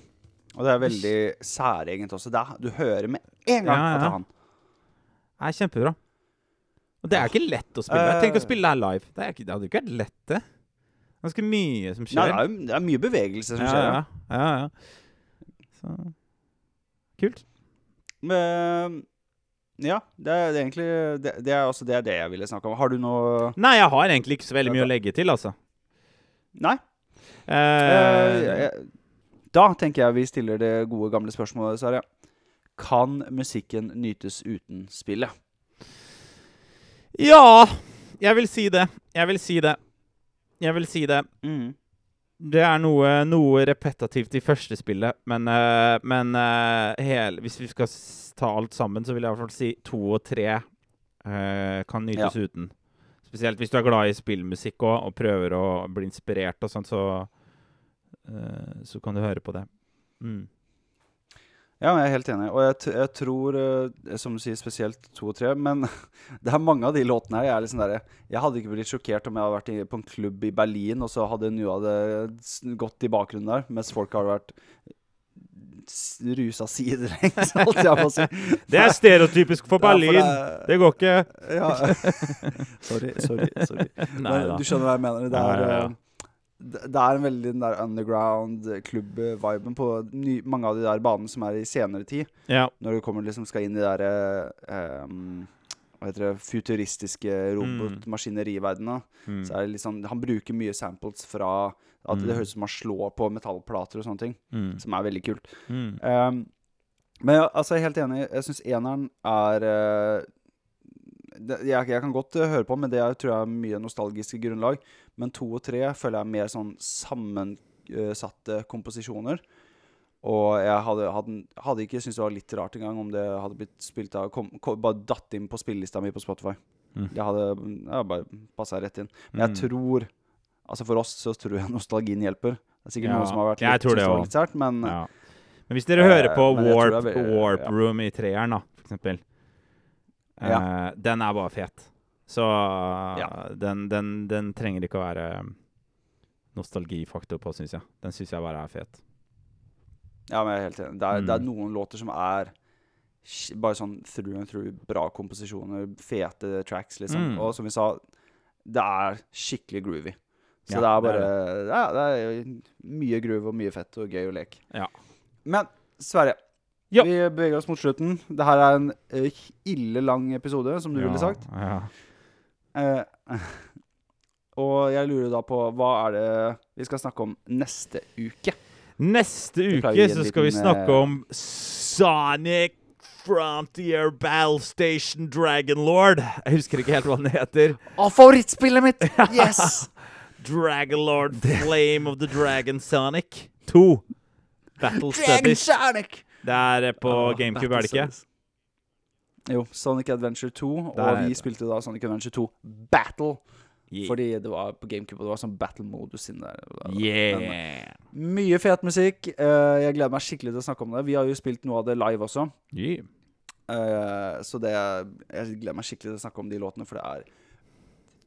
Og det er veldig særegent også. Da, du hører med en gang ja, ja. at det er han. Det er kjempebra. Og det er ikke lett å spille. Tenker å spille her live. Det, ikke, det hadde ikke vært lett, det. Ganske mye som skjer. Nei, det, er, det, er, mye bevegelse som ja, skjer. Ja, ja, ja. Så Kult. Men ja, det er, det egentlig det, det, er også det, det jeg ville snakke om. Har du noe Nei, jeg har egentlig ikke så veldig mye å legge til, altså. Nei. Eh, eh, da tenker jeg vi stiller det gode, gamle spørsmålet, Sverre. Kan musikken nytes uten spillet? Ja Jeg vil si det. Jeg vil si det. Jeg vil si det. Mm. Det er noe, noe, repetitivt i første spillet, men, uh, men uh, hele, hvis vi skal ta alt sammen, så vil jeg i hvert fall si to og tre uh, kan nytes ja. uten. Spesielt hvis du er glad i spillmusikk også, og prøver å bli inspirert og sånn, så, uh, så kan du høre på det. Mm. Ja, jeg er helt enig. Og jeg, jeg tror, uh, som du sier, spesielt to og tre. Men det er mange av de låtene her. Jeg, liksom der, jeg hadde ikke blitt sjokkert om jeg hadde vært i, på en klubb i Berlin, og så hadde noe av det gått i bakgrunnen der, mens folk hadde vært rusa sidelengs, holdt jeg på å si. Det er stereotypisk for Berlin. Ja, for det, det, går ikke. Ja. sorry, sorry. sorry. Nei, du skjønner hva jeg mener. Det er, ja, eh, det er en veldig den der underground klubb-viben på ny, mange av de der banene som er i senere tid. Når du kommer liksom skal inn i de der um, hva heter det, futuristiske robotmaskineriverdenene. Mm. Så er det liksom, han bruker mye samples fra at mm. det høres ut som han slår på metallplater og sånne ting. Mm. Som er veldig kult. Um, men jeg, altså, jeg er helt enig. Jeg syns eneren er uh, det, jeg, jeg, kan godt uh, høre på, men det er, tror jeg er mye nostalgiske grunnlag. Men to og tre føler jeg er mer sånn sammensatte komposisjoner. Og jeg hadde, hadde, hadde ikke syntes det var litt rart engang om det hadde blitt spilt av kom, kom, Bare datt inn på spillelista mi på Spotify. Mm. Det hadde ja, bare passa rett inn. Men jeg mm. tror Altså For oss så tror jeg nostalgien hjelper. Det er sikkert ja, noen som har vært litt sært men ja. Men hvis dere hører på uh, Warp, Warp ja. Room i treeren, da, for eksempel uh, Den er bare fet. Så den, den, den, trenger ikke å være nostalgifaktor på, syns jeg. Den syns jeg bare er fet. Ja, men jeg er helt enig. Det er, det er noen låter som er bare sånn through and through bra komposisjoner, fete tracks, liksom. Mm. Og som vi sa, det er skikkelig groovy. Så Ja, det er det er bare ja, det er mye groove og mye fett og gøy å leke. Ja. Men Sverre, Ja. vi beveger oss mot slutten. Det her er en eh, ille lang episode, som du ville sagt. Ja. Eh, og jeg lurer da på hva er det vi skal snakke om neste uke? Neste uke så skal vi snakke eh, om Sonic Frontier Battle Station Dragonlord. Jeg husker ikke helt hva den heter. Å, favorittspillet mitt! Yes! Dragonlord Flame of the Dragon Sonic 2. Battle Dragon Studies. Sonic! Det er eh, på oh, GameCube, er det ikke? Jo, Sonic Adventure 2, Der er og vi spilte da Sonic Adventure 2 Battle. Yeah. Fordi det var på GameCube, og det var sånn battle-modus inni der. Men, mye fet musikk. Uh, jeg gleder meg skikkelig til å snakke om det. Vi har jo spilt noe av det live også. yeah. Uh, så det Jeg gleder meg skikkelig til å snakke om de låtene, for det er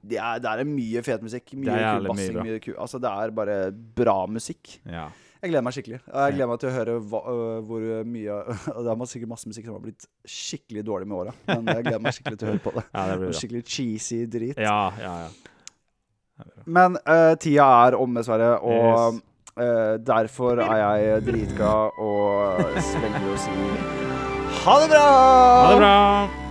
det er, det er mye fet musikk. Mye kul mye bassing. Mye kul, altså, det er bare bra musikk. Ja. Jeg gleder meg skikkelig. Jeg gleder meg til å høre hva, hvor mye det er sikkert masse musikk som har blitt skikkelig dårlig med åra, men jeg gleder meg skikkelig til å høre på det. ja, det. Skikkelig cheesy drit. Ja, ja, ja. Men uh, tida er om, dessverre, og øh, derfor er jeg dritglad og svelger og sier ha det bra! Ha det bra!